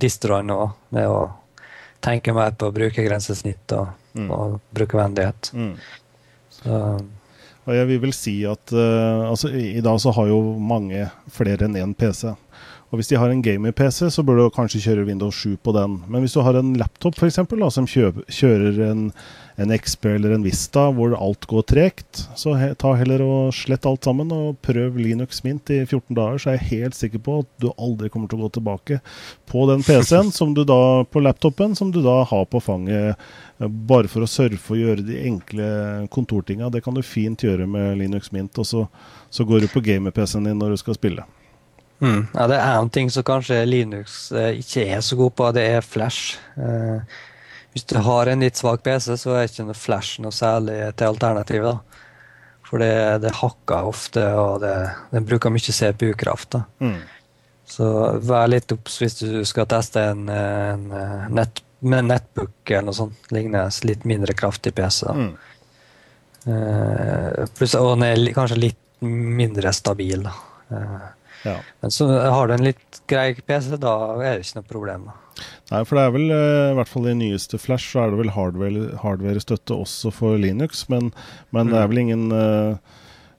distroene òg, med å tenke mer på brukergrensesnitt og, Mm. og brukervennlighet. Mm. Så, Og jeg vil vel si at uh, altså, i dag så har jo mange flere enn én PC. Og hvis de har en gamer-PC, så bør du kanskje kjøre Windows 7 på den. Men hvis du har en laptop for eksempel, da, som kjører en, en XP eller en Vista hvor alt går tregt, så he, ta heller og slett alt sammen og prøv Linux Mint i 14 dager, så er jeg helt sikker på at du aldri kommer til å gå tilbake på den PC-en som du da, på laptopen som du da har på fanget bare for å surfe og gjøre de enkle kontortinga. Det kan du fint gjøre med Linux Mint, og så, så går du på gamer-PC-en din når du skal spille. Mm. ja, det er en ting som kanskje Linux eh, ikke er så god på, det er Flash. Eh, hvis du har en litt svak PC, så er ikke noe Flash noe særlig til alternativ. da. For det, det hakker ofte, og det, den bruker mye CPU-kraft. Mm. Så vær litt obs hvis du skal teste en, en eh, nett, nettbook eller noe sånt lignende. Litt mindre kraftig PC. da. Mm. Eh, pluss, og den er kanskje litt mindre stabil. da. Ja. men så har du en litt grei PC, da er det ikke noe problem. Nei, for det er vel, eh, i hvert fall i nyeste Flash, så er det vel hardware- hardware-støtte også for Linux, men, men det er vel ingen eh,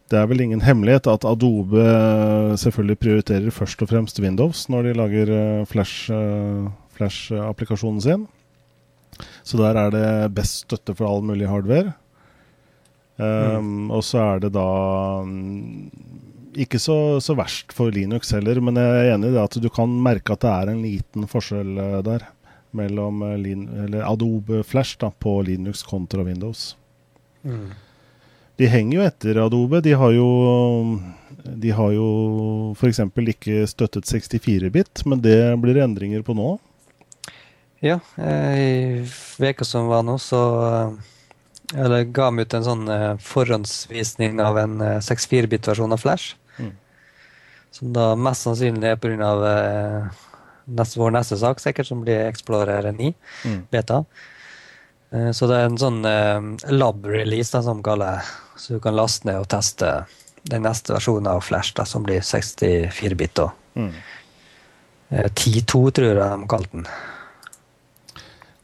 det er vel ingen hemmelighet at Adobe eh, selvfølgelig prioriterer først og fremst Windows når de lager eh, Flash, Flash-applikasjonen sin. Så der er det best støtte for all mulig hardware. Um, Og så er det da mm, ikke så, så verst for Linux heller, men jeg er enig i det at du kan merke at det er en liten forskjell eh, der mellom eh, Lin eller Adobe Flash da, på Linux kontra Windows. De henger jo etter Adobe. De har jo De har jo f.eks. ikke støttet 64-bit, men det blir det endringer på nå. Ja, eh, i veka som var nå, så Eller ga vi ut en sånn forhåndsvisning av en eh, 64-bit-versjon av Flash. Som da mest sannsynlig er pga. Eh, neste, vår neste sak, sikkert, som blir Explorer 9 Mm. beta. Eh, så det er en sånn eh, lab-release, som de kaller. Så du kan laste ned og teste den neste versjonen av Flash, da, som blir 64-bit. og Mm. eh, 10.2, tror jeg de kalte den.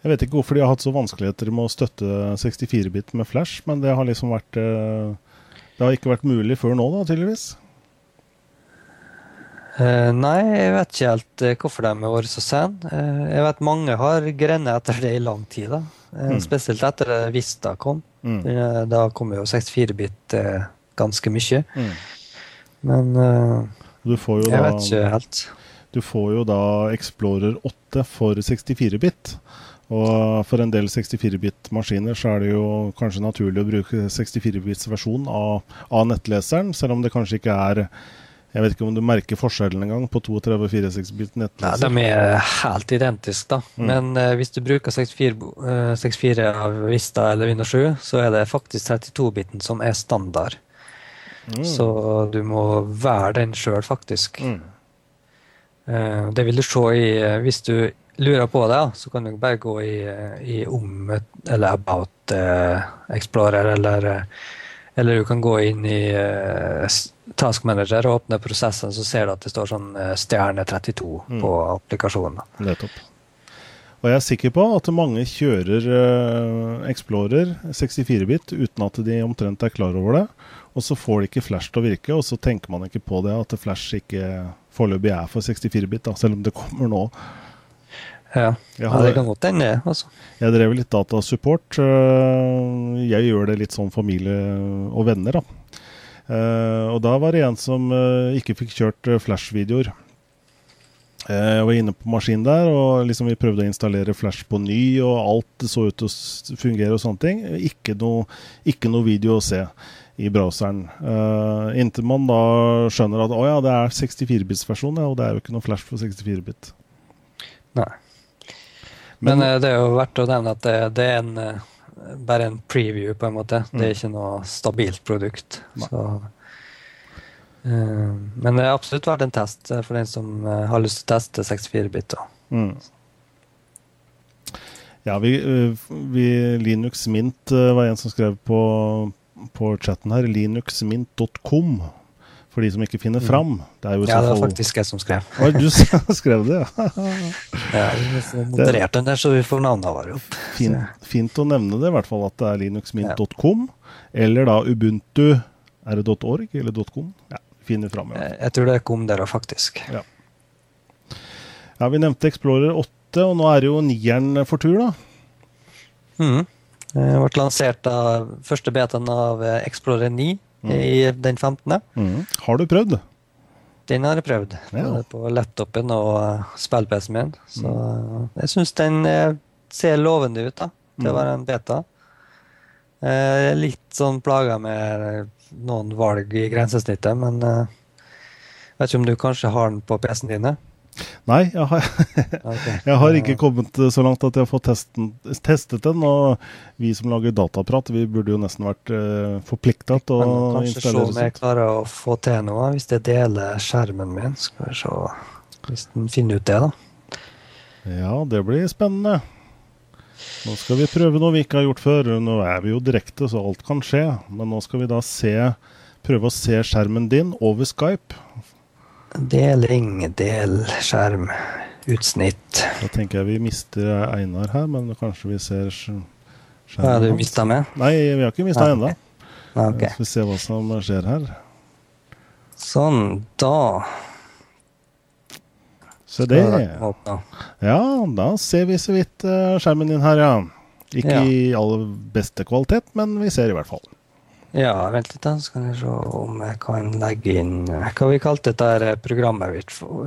Jeg vet ikke hvorfor de har hatt så vanskeligheter med å støtte 64-bit med Flash, men det har liksom vært Det har ikke vært mulig før nå, da, tydeligvis. Eh, nei, jeg vet ikke helt eh, hvorfor de har vært så sene. Eh, jeg vet mange har grenet etter det i lang tid. da. Mm. Spesielt etter det Vista kom. Mm. Da kom jo 64-bit eh, ganske mye. Mm. Men Du får jo jeg da vet ikke helt. Du får jo da Explorer 8 for 64-bit. Og for en del 64-bit-maskiner så er det jo kanskje naturlig å bruke 64-bits versjon av, av nettleseren, selv om det kanskje ikke er Jeg vet ikke om du merker forskjellen engang på 32-64-bit Nei, de er helt identiske, da. Mm. Men eh, hvis du bruker 64, bo- eh, 64 av Vista eller Windows 7, så er det faktisk 32-biten som er standard. Mm. Så du må være den sjøl, faktisk. Mm. Eh, Det vil du se i eh, Hvis du lurer på det, så kan du bare gå i, eh, i om eller about eh, Explorer, eller, eller du kan gå inn i Task Manager og åpner prosessen, så ser du at det står sånn eh, stjerne 32 Mm. på applikasjonen. Nettopp. Og jeg er sikker på at mange kjører eh, Explorer 64-bit uten at de omtrent er klar over det. Og så får de ikke Flash til å virke, og så tenker man ikke på det at Flash ikke foreløpig er for 64-bit, selv om det kommer nå. Ja, ja det kan godt hende, altså. jeg drev litt datasupport. eh, Jeg gjør det litt sånn familie og venner, da. Eh, og da var det en som eh, ikke fikk kjørt eh, Flash-videoer. Jeg var inne på maskinen der, og liksom vi prøvde å installere Flash på ny, og alt så ut til å fungere og sånne ting. Ikke noe, ikke noe video å se i browseren. Uh, inntil man da skjønner at å ja, det er 64-bits-versjon, ja, og det er jo ikke noe Flash for 64-bit. Nei. Men, eh, det er jo verdt å nevne at det, det er en, bare en preview, på en måte. Det er ikke noe stabilt produkt. Så, uh, men det er absolutt verdt en test eh, for den som eh, har lyst til å teste 64-bit. Mm. Ja, vi, vi Linux Mint var en som skrev på, på chatten her. Linuxmint.com. For de som ikke finner fram. Det er jo Ja, så det var faktisk jeg som skrev. Oi, du skrev det, ja. Ja, vi modererte moderert den der, så vi får navnet vårt opp. Fin, fint å nevne det, i hvert fall at det er linuxmint.com. Eller da Ubuntu Er det .org eller .com? Ja, finner fram. Ja. Jeg, tror det kom der òg, faktisk. ja, vi nevnte Explorer 8, og nå er det jo nieren for tur, da. Mm. Det ble lansert av første betaen av eh, Explorer 9 i den 15. Har du prøvd? Den har jeg prøvd. Ja. På laptopen og uh, spill-PC-en min. Så eh, jeg syns den eh, ser lovende ut da, til å være en beta. Eh, litt sånn plaga med noen valg i grensesnittet, men eh, vet ikke om du kanskje har den på PC-en dine? Nei, jeg har, jeg har ikke kommet så langt at jeg har fått testen, testet den. Og vi som lager dataprat, vi burde jo nesten vært uh, forplikta til å kanskje se installere om jeg klarer å få til noe hvis jeg deler skjermen min. Skal vi se Hvis den finner ut det, da. Ja, det blir spennende. Nå skal vi prøve noe vi ikke har gjort før. Nå er vi jo direkte, så alt kan skje. Men nå skal vi da se, prøve å se skjermen din over Skype. Deling, del, skjerm, utsnitt. Da tenker jeg vi mister Einar her, men kanskje vi ser skjermen hans. har du mista meg? Nei, vi har ikke mista ennå. Okay. Skal vi se hva som skjer her. Sånn, da Se det. Ja, da ser vi så vidt eh, skjermen din her, ja. Ikke Ja. i aller beste kvalitet, men vi ser i hvert fall. Ja, vent litt, da. Så kan jeg se om jeg kan legge inn eh, Hva vi kalte dette her programmet vi,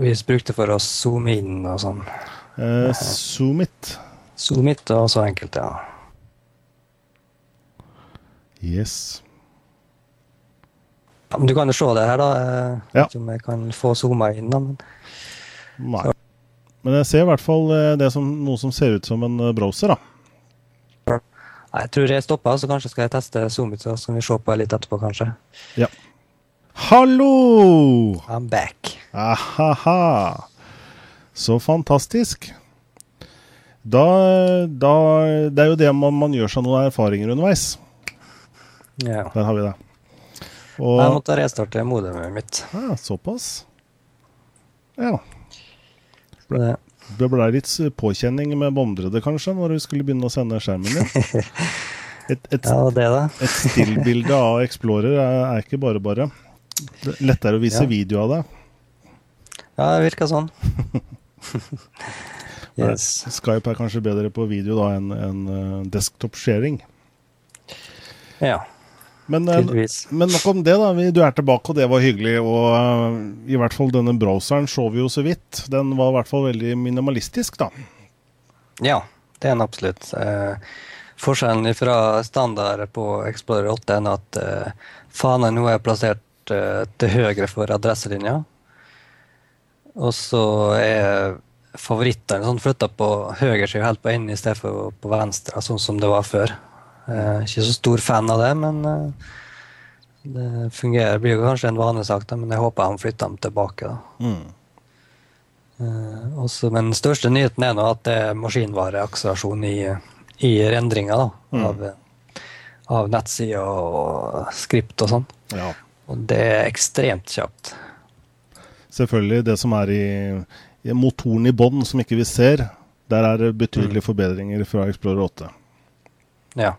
vi brukte for å zoome inn og sånn. Eh, Zoomit. Zoomit Zoom it og så enkelt, ja. Yes. ja. Men du kan jo se det her, da. Jeg Ja. vet ikke om jeg kan få zooma inn, da. Men Nei. Men jeg ser i hvert fall eh, det som, noe som ser ut som en eh, browser, da. Jeg tror jeg stopper, så kanskje skal jeg teste zoom it, så skal vi se på litt etterpå, kanskje. Ja. Hallo! I'm back. Ahaha. Så fantastisk. Da, da Det er jo det man, man gjør seg noen erfaringer underveis. Ja. Der har vi det. Jeg Og måtte restarte modemet mitt. ja, Såpass. Ja. Så det, ble litt påkjenning med bomdrede, kanskje, når du skulle begynne å sende skjermen din. Et, et, ja, det, da. et stillbilde av Explorer er, er ikke bare bare. Det er lettere å vise Ja. video av det. Ja, det virka sånn. yes. Skype er kanskje bedre på video da enn enn, eh, desktop sharing. Ja, Men, eh, men nok om det, da. Du er tilbake, og det var hyggelig. Og eh, i hvert fall denne browseren så vi jo så vidt. Den var i hvert fall veldig minimalistisk, da. Ja, det er den absolutt. Eh, forskjellen fra standard på Explorer 8 er at eh, fanen nå er plassert eh, til høyre for adresselinja. Og så er favorittene sånn flytta på høyre side helt på enden i stedet for på venstre, sånn som det var før. Eh, ikke så stor fan av det, men eh, det fungerer. blir jo kanskje en vanesak, da, men jeg håper han flytter dem tilbake. da. Uh, også, men den største nyheten er nå at det er maskinvareakselerasjon i, i rendringa mm. av, av nettsider og skript og sånn. Ja. Og det er ekstremt kjapt. Selvfølgelig. Det som er i, i motoren i bånn, som ikke vi ser, der er det betydelige forbedringer fra Explorer 8. Ja.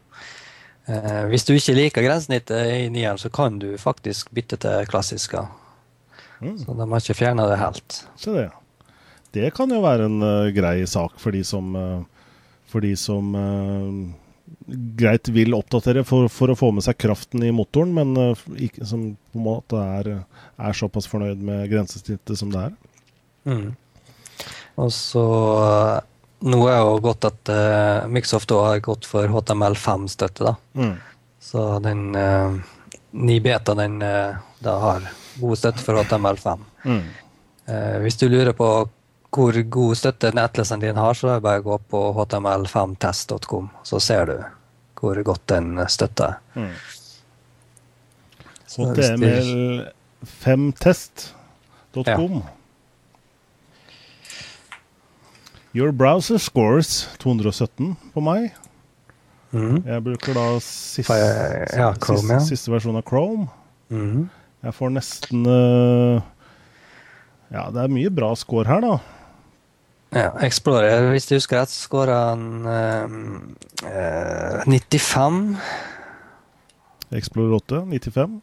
Eh, hvis du ikke liker grensesnittet i nieren, så kan du faktisk bytte til klassiske. Så de har ikke fjerna det helt. Se det. Det kan jo være en uh, grei sak for de som, uh, for de som uh, greit vil oppdatere for, for å få med seg kraften i motoren, men ikke, som på en måte er, er såpass fornøyd med grensesnittet som det er. Mm. Og så Nå er jo godt at uh, Microsoft har gått for HTML5-støtte, da. Så den uh, Nibeta den uh, da har god støtte for HTML5. Mm. Uh, hvis du lurer på hvor god støtte nettleseren din har, så er det bare å gå på html5test.com, så ser du hvor godt den støtter. Mm. Så hvis du- HTML5test.com. Your browser scores 217 på meg. Mm. Jeg bruker da Fire- ja, Chrome, ja. siste, versjon av Chrome. Mm. Jeg får nesten uh, Ja, det er mye bra score her, da. Ja, Explorer, hvis du husker rett, scora han uh, 95. Explorer 8, 95?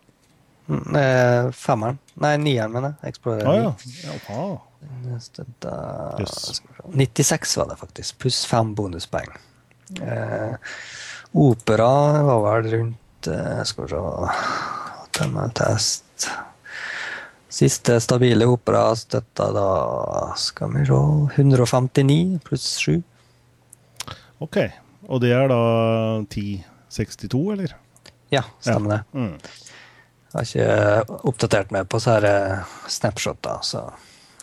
Mm, femmeren. Nei, nieren, mener jeg. Explorer ah, ja. ja. Da, yes. 96 var det faktisk, pluss fem bonuspoeng. Eh, opera var vel rundt eh, Skal vi se Test Siste stabile opera støtta da Skal vi se 159 pluss 7. OK. Og det er da 1062, eller? Ja, stemmer ja. det. Mm. Jeg har ikke oppdatert meg på så disse snapshoter, så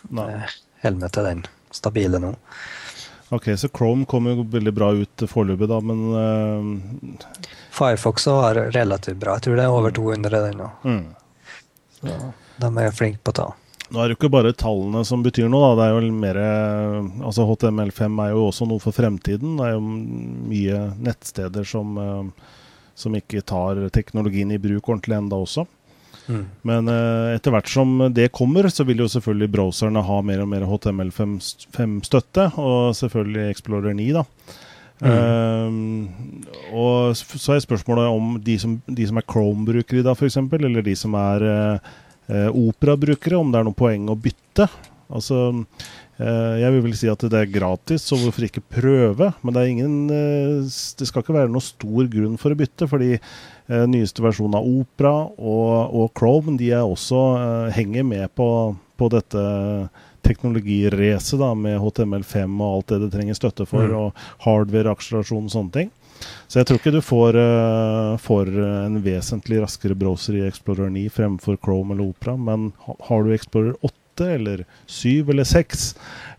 holder meg til den stabile nå. Ok, Så Chrome kommer jo veldig bra ut foreløpig, da, men uh... Firefox var relativt bra. Jeg tror det er over 200 den nå. Mm. Så de er flinke på å ta. Nå er det jo ikke bare tallene som betyr noe. da, det er jo mer, altså HTML5 er jo også noe for fremtiden. Det er jo mye nettsteder som, uh, som ikke tar teknologien i bruk ordentlig enda også. Mm. Men uh, etter hvert som det kommer, så vil jo selvfølgelig browserne ha mer og mer HTML5-støtte, og selvfølgelig Explorer 9. da. Mm. Uh, og så er spørsmålet om de som, de som er Chrome-brukere i dag, f.eks., eller de som er uh, Opera-brukere, om det er noe poeng å bytte. Altså, jeg vil vel si at det er gratis, så hvorfor ikke prøve? Men det, er ingen, det skal ikke være noe stor grunn for å bytte, fordi nyeste versjonen av Opera og, og Chrome de er også eh, henger med på, på dette teknologiracet med HTML5 og alt det det trenger støtte for, mm. og hardware-akselerasjon og sånne ting. Så jeg tror ikke du får, uh, får, en vesentlig raskere browser i Explorer 9 fremfor Chrome eller Opera, men har du Explorer 8 eller 7 eller 6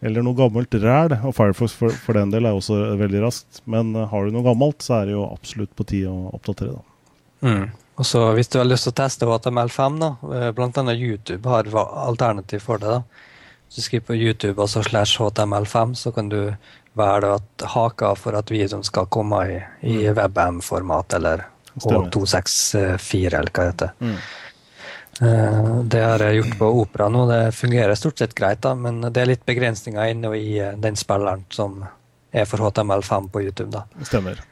eller noe gammelt ræl, og Firefox for, for, den del er også veldig raskt, men har du noe gammelt, så er det jo absolutt på tide å oppdatere. da. Mm. Og så Hvis du har lyst til å teste HTML5, da, eh, bl.a. YouTube har alternativ for det. da. Hvis du skriver på YouTube altså slash HTML5, så kan du velge at haka for at videoen skal komme i, i mm. WebM-format eller H264, eller hva det heter. Mm. Uh, det har jeg gjort på Opera nå. Det fungerer stort sett greit, da, men det er litt begrensninger inne i uh, den spilleren som er for HTML5 på YouTube. da. Stemmer.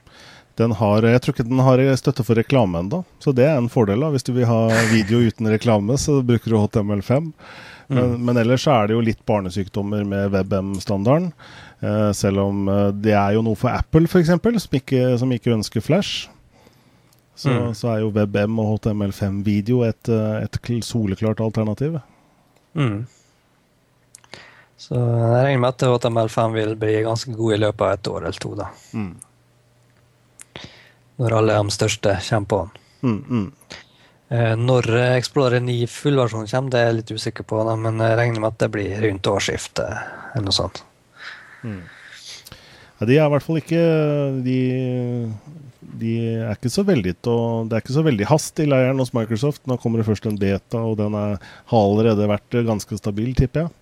Den har, jeg tror ikke den har støtte for reklame ennå, så det er en fordel. da. Hvis du vil ha video uten reklame, så bruker du HTML5. Mm. Men, men, ellers er det jo litt barnesykdommer med WebM-standarden. Eh, selv om eh, det er jo noe for Apple, f.eks., som, ikke, som ikke ønsker Flash. Så, mm. så, er jo WebM og HTML5-video et, eh, et, soleklart alternativ. Mm. Så jeg regner med at HTML5 vil bli ganske god i løpet av et år eller to. da. Mm når alle de største kommer på den. Mm, mm. Eh, når Explorer 9 fullversjon kommer, det er jeg litt usikker på, men jeg regner med at det blir rundt årsskiftet eller noe sånt. Mm. Ja, de er i hvert fall ikke de, de er ikke så veldig og Det er ikke så veldig hast i leiren hos Microsoft. Nå kommer det først en beta, og den er, har allerede vært ganske stabil, tipper jeg.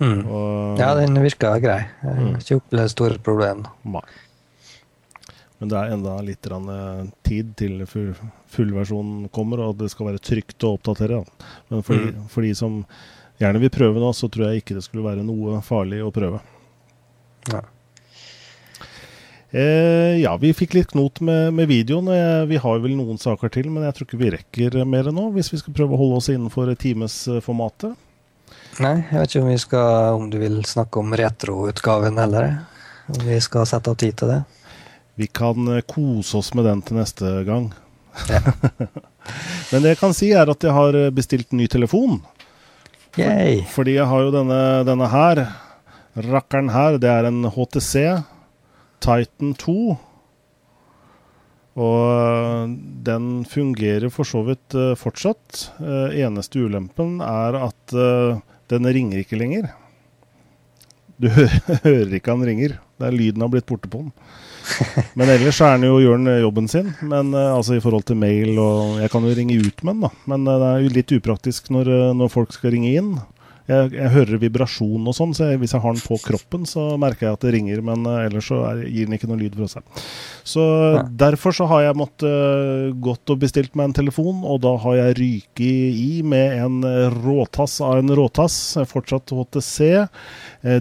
Mm. Og, ja, den virka grei. Jeg har mm. ikke opplevd store problemer. Nei. Men det er enda litt eh, tid til fullversjonen kommer, og det skal være trygt å oppdatere. Da. Men for, mm. de, for, de, som gjerne vil prøve nå, så tror jeg ikke det skulle være noe farlig å prøve. Ja. Eh, ja, vi fikk litt knot med, med videoen. Vi har vel noen saker til, men jeg tror ikke vi rekker mer nå, hvis vi skal prøve å holde oss innenfor timesformatet. Nei, jeg vet ikke om vi skal Om du vil snakke om retroutgaven heller? Om vi skal sette av tid til det? Vi kan eh, kose oss med den til neste gang. Ja. Men det jeg kan si, er at jeg har eh, bestilt ny telefon. Yay. fordi jeg har jo denne, denne her. Rakkeren her. Det er en HTC Titan 2. Og eh, den fungerer for så vidt fortsatt. Eneste ulempen er at den ringer ikke lenger. Du hører ikke han ringer. Det er lyden har blitt borte på den. Men ellers så er han jo, gjør han jobben sin. Men uh, altså i forhold til mail og Jeg kan jo ringe ut med den, da. Men uh, det er jo litt upraktisk når, uh, når, folk skal ringe inn. jeg, jeg hører vibrasjon og sånn, så jeg, hvis jeg har den på kroppen, så merker jeg at det ringer, men ellers så er, gir den ikke noe lyd fra seg. Så Ja. derfor så har jeg måttet gått og bestilt meg en telefon, og da har jeg ryket i med en råtass av en råtass, fortsatt HTC,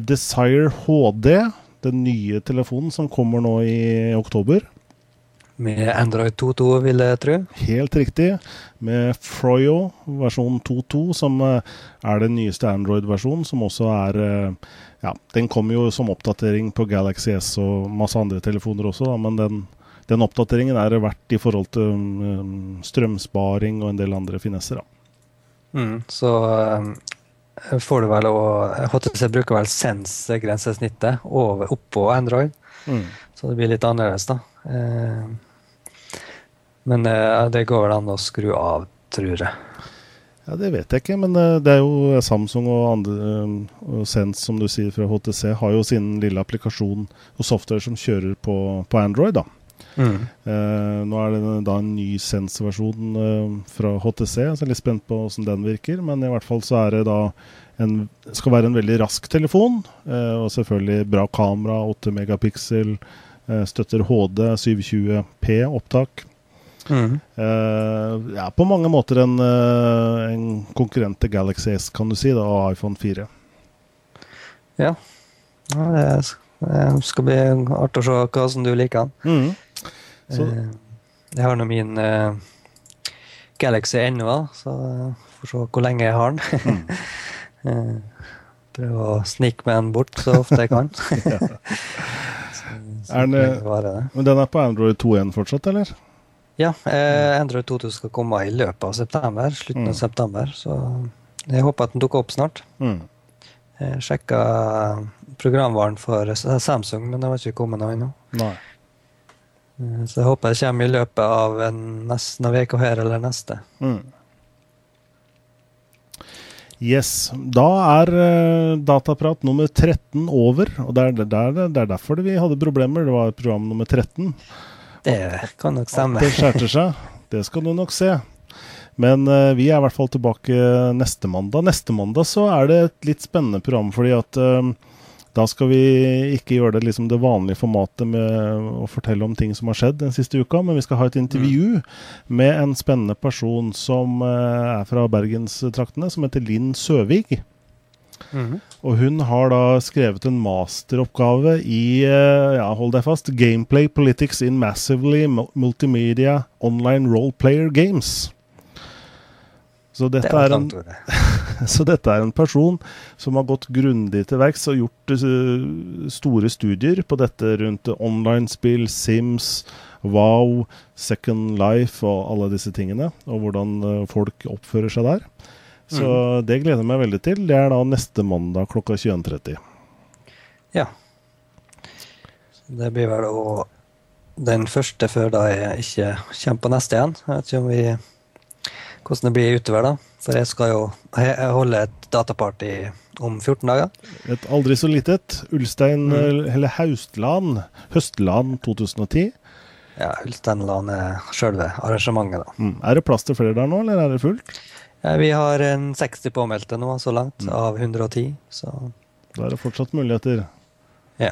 Desire HD, den nye telefonen som kommer nå i oktober. Med Android 2.2, vil jeg tro. Helt riktig. Med Froyo versjon 2.2, som eh, er den nyeste Android-versjonen, som også er eh, Ja, den kommer jo som oppdatering på Galaxy S og masse andre telefoner også, da, men den, den oppdateringen er verdt i forhold til um, strømsparing og en del andre finesser. da. Mm, så eh, får du vel å HTC bruker vel Sense-grensesnittet over- oppå Android, så det blir litt annerledes, da. Eh, men eh, det går vel an å skru av, tror jeg. Ja, Det vet jeg ikke, men eh, det er jo Samsung og andre og Sense, som du sier fra HTC, har jo sin lille applikasjon og software som kjører på, på Android. da. Mm. Uh, nå er det da en ny Sense-versjon eh, fra HTC, så jeg er litt spent på hvordan den virker. Men i hvert fall så er det da en, skal være en veldig rask telefon, uh, og selvfølgelig bra kamera, 8 megapiksel, eh, støtter HD, 720P opptak. Mm. Eh, ja, på mange måter en, en konkurrent til Galaxy S, kan du si, da, og iPhone 4. Ja. ja det det skal bli artig å se hva som du liker den. Så- Eh, Jeg har nå min uh, Galaxy ennå, så eh, får se hvor lenge jeg har den. Mm. Prøve å snike med den bort så ofte jeg kan. så, så Er den. Men den er på Android 2.1 fortsatt, eller? Ja, eh, Android 2000 skal komme i løpet av september, slutten Mm. av september, så jeg håper at den dukker opp snart. Mm. Jeg sjekka programvaren for Samsung, men det var ikke kommet noe ennå. Eh, Så jeg håper det kommer i løpet av en nesten en uke her eller neste. Mm. Yes. Da er eh, dataprat nummer 13 over. Og det er, det, er, det er derfor vi hadde problemer. Det var program nummer 13. Det kan nok stemme. Det skjærte seg. Det skal du nok se. Men uh, vi er i hvert fall tilbake neste mandag. Neste mandag så er det et litt spennende program, fordi at eh, da skal vi ikke gjøre det liksom det vanlige formatet med å fortelle om ting som har skjedd den siste uka, men vi skal ha et intervju med en spennende person som eh, er fra bergenstraktene, som heter Linn Søvig. Mm. Og hun har da skrevet en masteroppgave i, eh, ja, hold deg fast, Gameplay Politics in Massively Multimedia Online Role Player Games. Så dette, det er en. så dette er en person som har gått grundig til verks og gjort eh, store studier på dette rundt online-spill, Sims, Wow, Second Life og alle disse tingene, og hvordan eh, folk oppfører seg der. Så det gleder jeg meg veldig til. Det er da neste mandag klokka 21.30. Ja. Det blir vel å den første før da jeg ikke kommer på neste igjen. Jeg vet ikke om vi hvordan det blir utover, da. For jeg skal jo holde et dataparty om 14 dager. Et aldri så litet Ulstein, Mm. eh, eller Haustland, Høstland 2010. Ja, Ulsteinland er sjølve arrangementet, da. Mm. Er det plass til flere der nå, eller er det fullt? Ja, vi har en 60 påmeldte nå så langt, Mm. av 110. Så Da er det fortsatt muligheter. ja.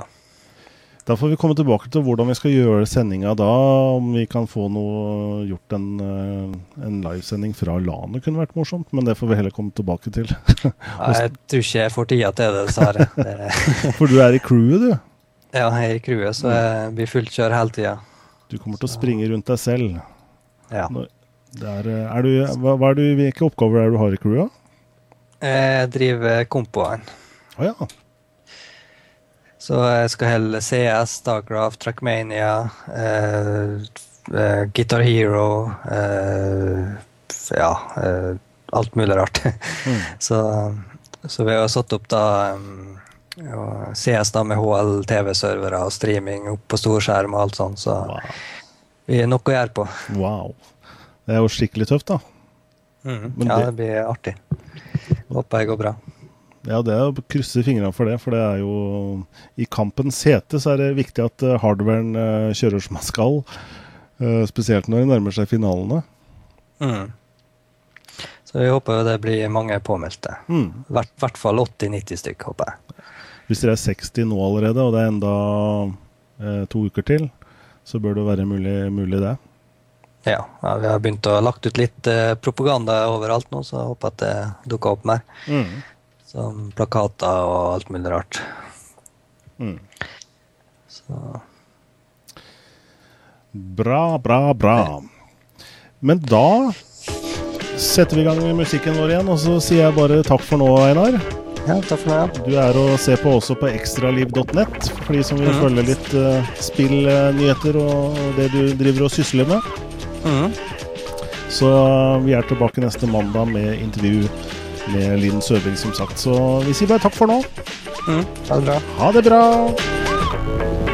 Da får vi komme tilbake til hvordan vi skal gjøre sendinga da. Om vi kan få noe gjort en, eh, en livesending fra LAN-et kunne vært morsomt, men det får vi heller komme tilbake til. Ja, Jeg tror ikke jeg får tida til det, dessverre. For du er i crewet, du. Ja, jeg er i crewet, så jeg blir fullt kjør hele tida. Du kommer til å springe rundt deg selv. Ja. Der, er, eh, er du, hva, hva er du, hvilke oppgaver er det du har i crewet? Jeg driver kompoen. Å ja. Så jeg skal helle CS, Starcraft, Trackmania, eh, eh, Guitar Hero eh, Ja, eh, alt mulig rart. Mm. så, så vi har satt opp da um, ja, CS da med HL-TV-servere og streaming opp på storskjerm og alt sånt, så Wow. vi har noe å gjøre på. wow. Det er jo skikkelig tøft, da. Mm. Ja, det- det blir artig. Håper jeg går bra. Ja, det er å krysse fingrene for det, for det er jo I kampens hete så er det viktig at eh, hardwaren eh, kjører som han skal. eh, spesielt når det nærmer seg finalene. Mm. Så vi håper jo det blir mange påmeldte. I Mm. hvert, hvert fall 80-90 stykk, håper jeg. Hvis dere er 60 nå allerede, og det er enda eh, to uker til, så bør det være mulig, mulig det. Ja, ja, vi har begynt å lagt ut litt eh, propaganda overalt nå, så jeg håper at det dukker opp mer. Mm. Som plakater og alt mulig rart. Mm. Så Bra, bra, bra. Men da setter vi i gang med musikken vår igjen, og så sier jeg bare takk for nå, Einar. ja, takk for meg. Du er å se på også på ekstraliv.nett, for de som vil mm. følge litt uh, spillnyheter og det du driver og sysler med. Mm. Så uh, vi er tilbake neste mandag med intervju med Linn Søvik, som sagt. Så vi sier bare takk for nå. Mm. Ha det bra. Ha det bra!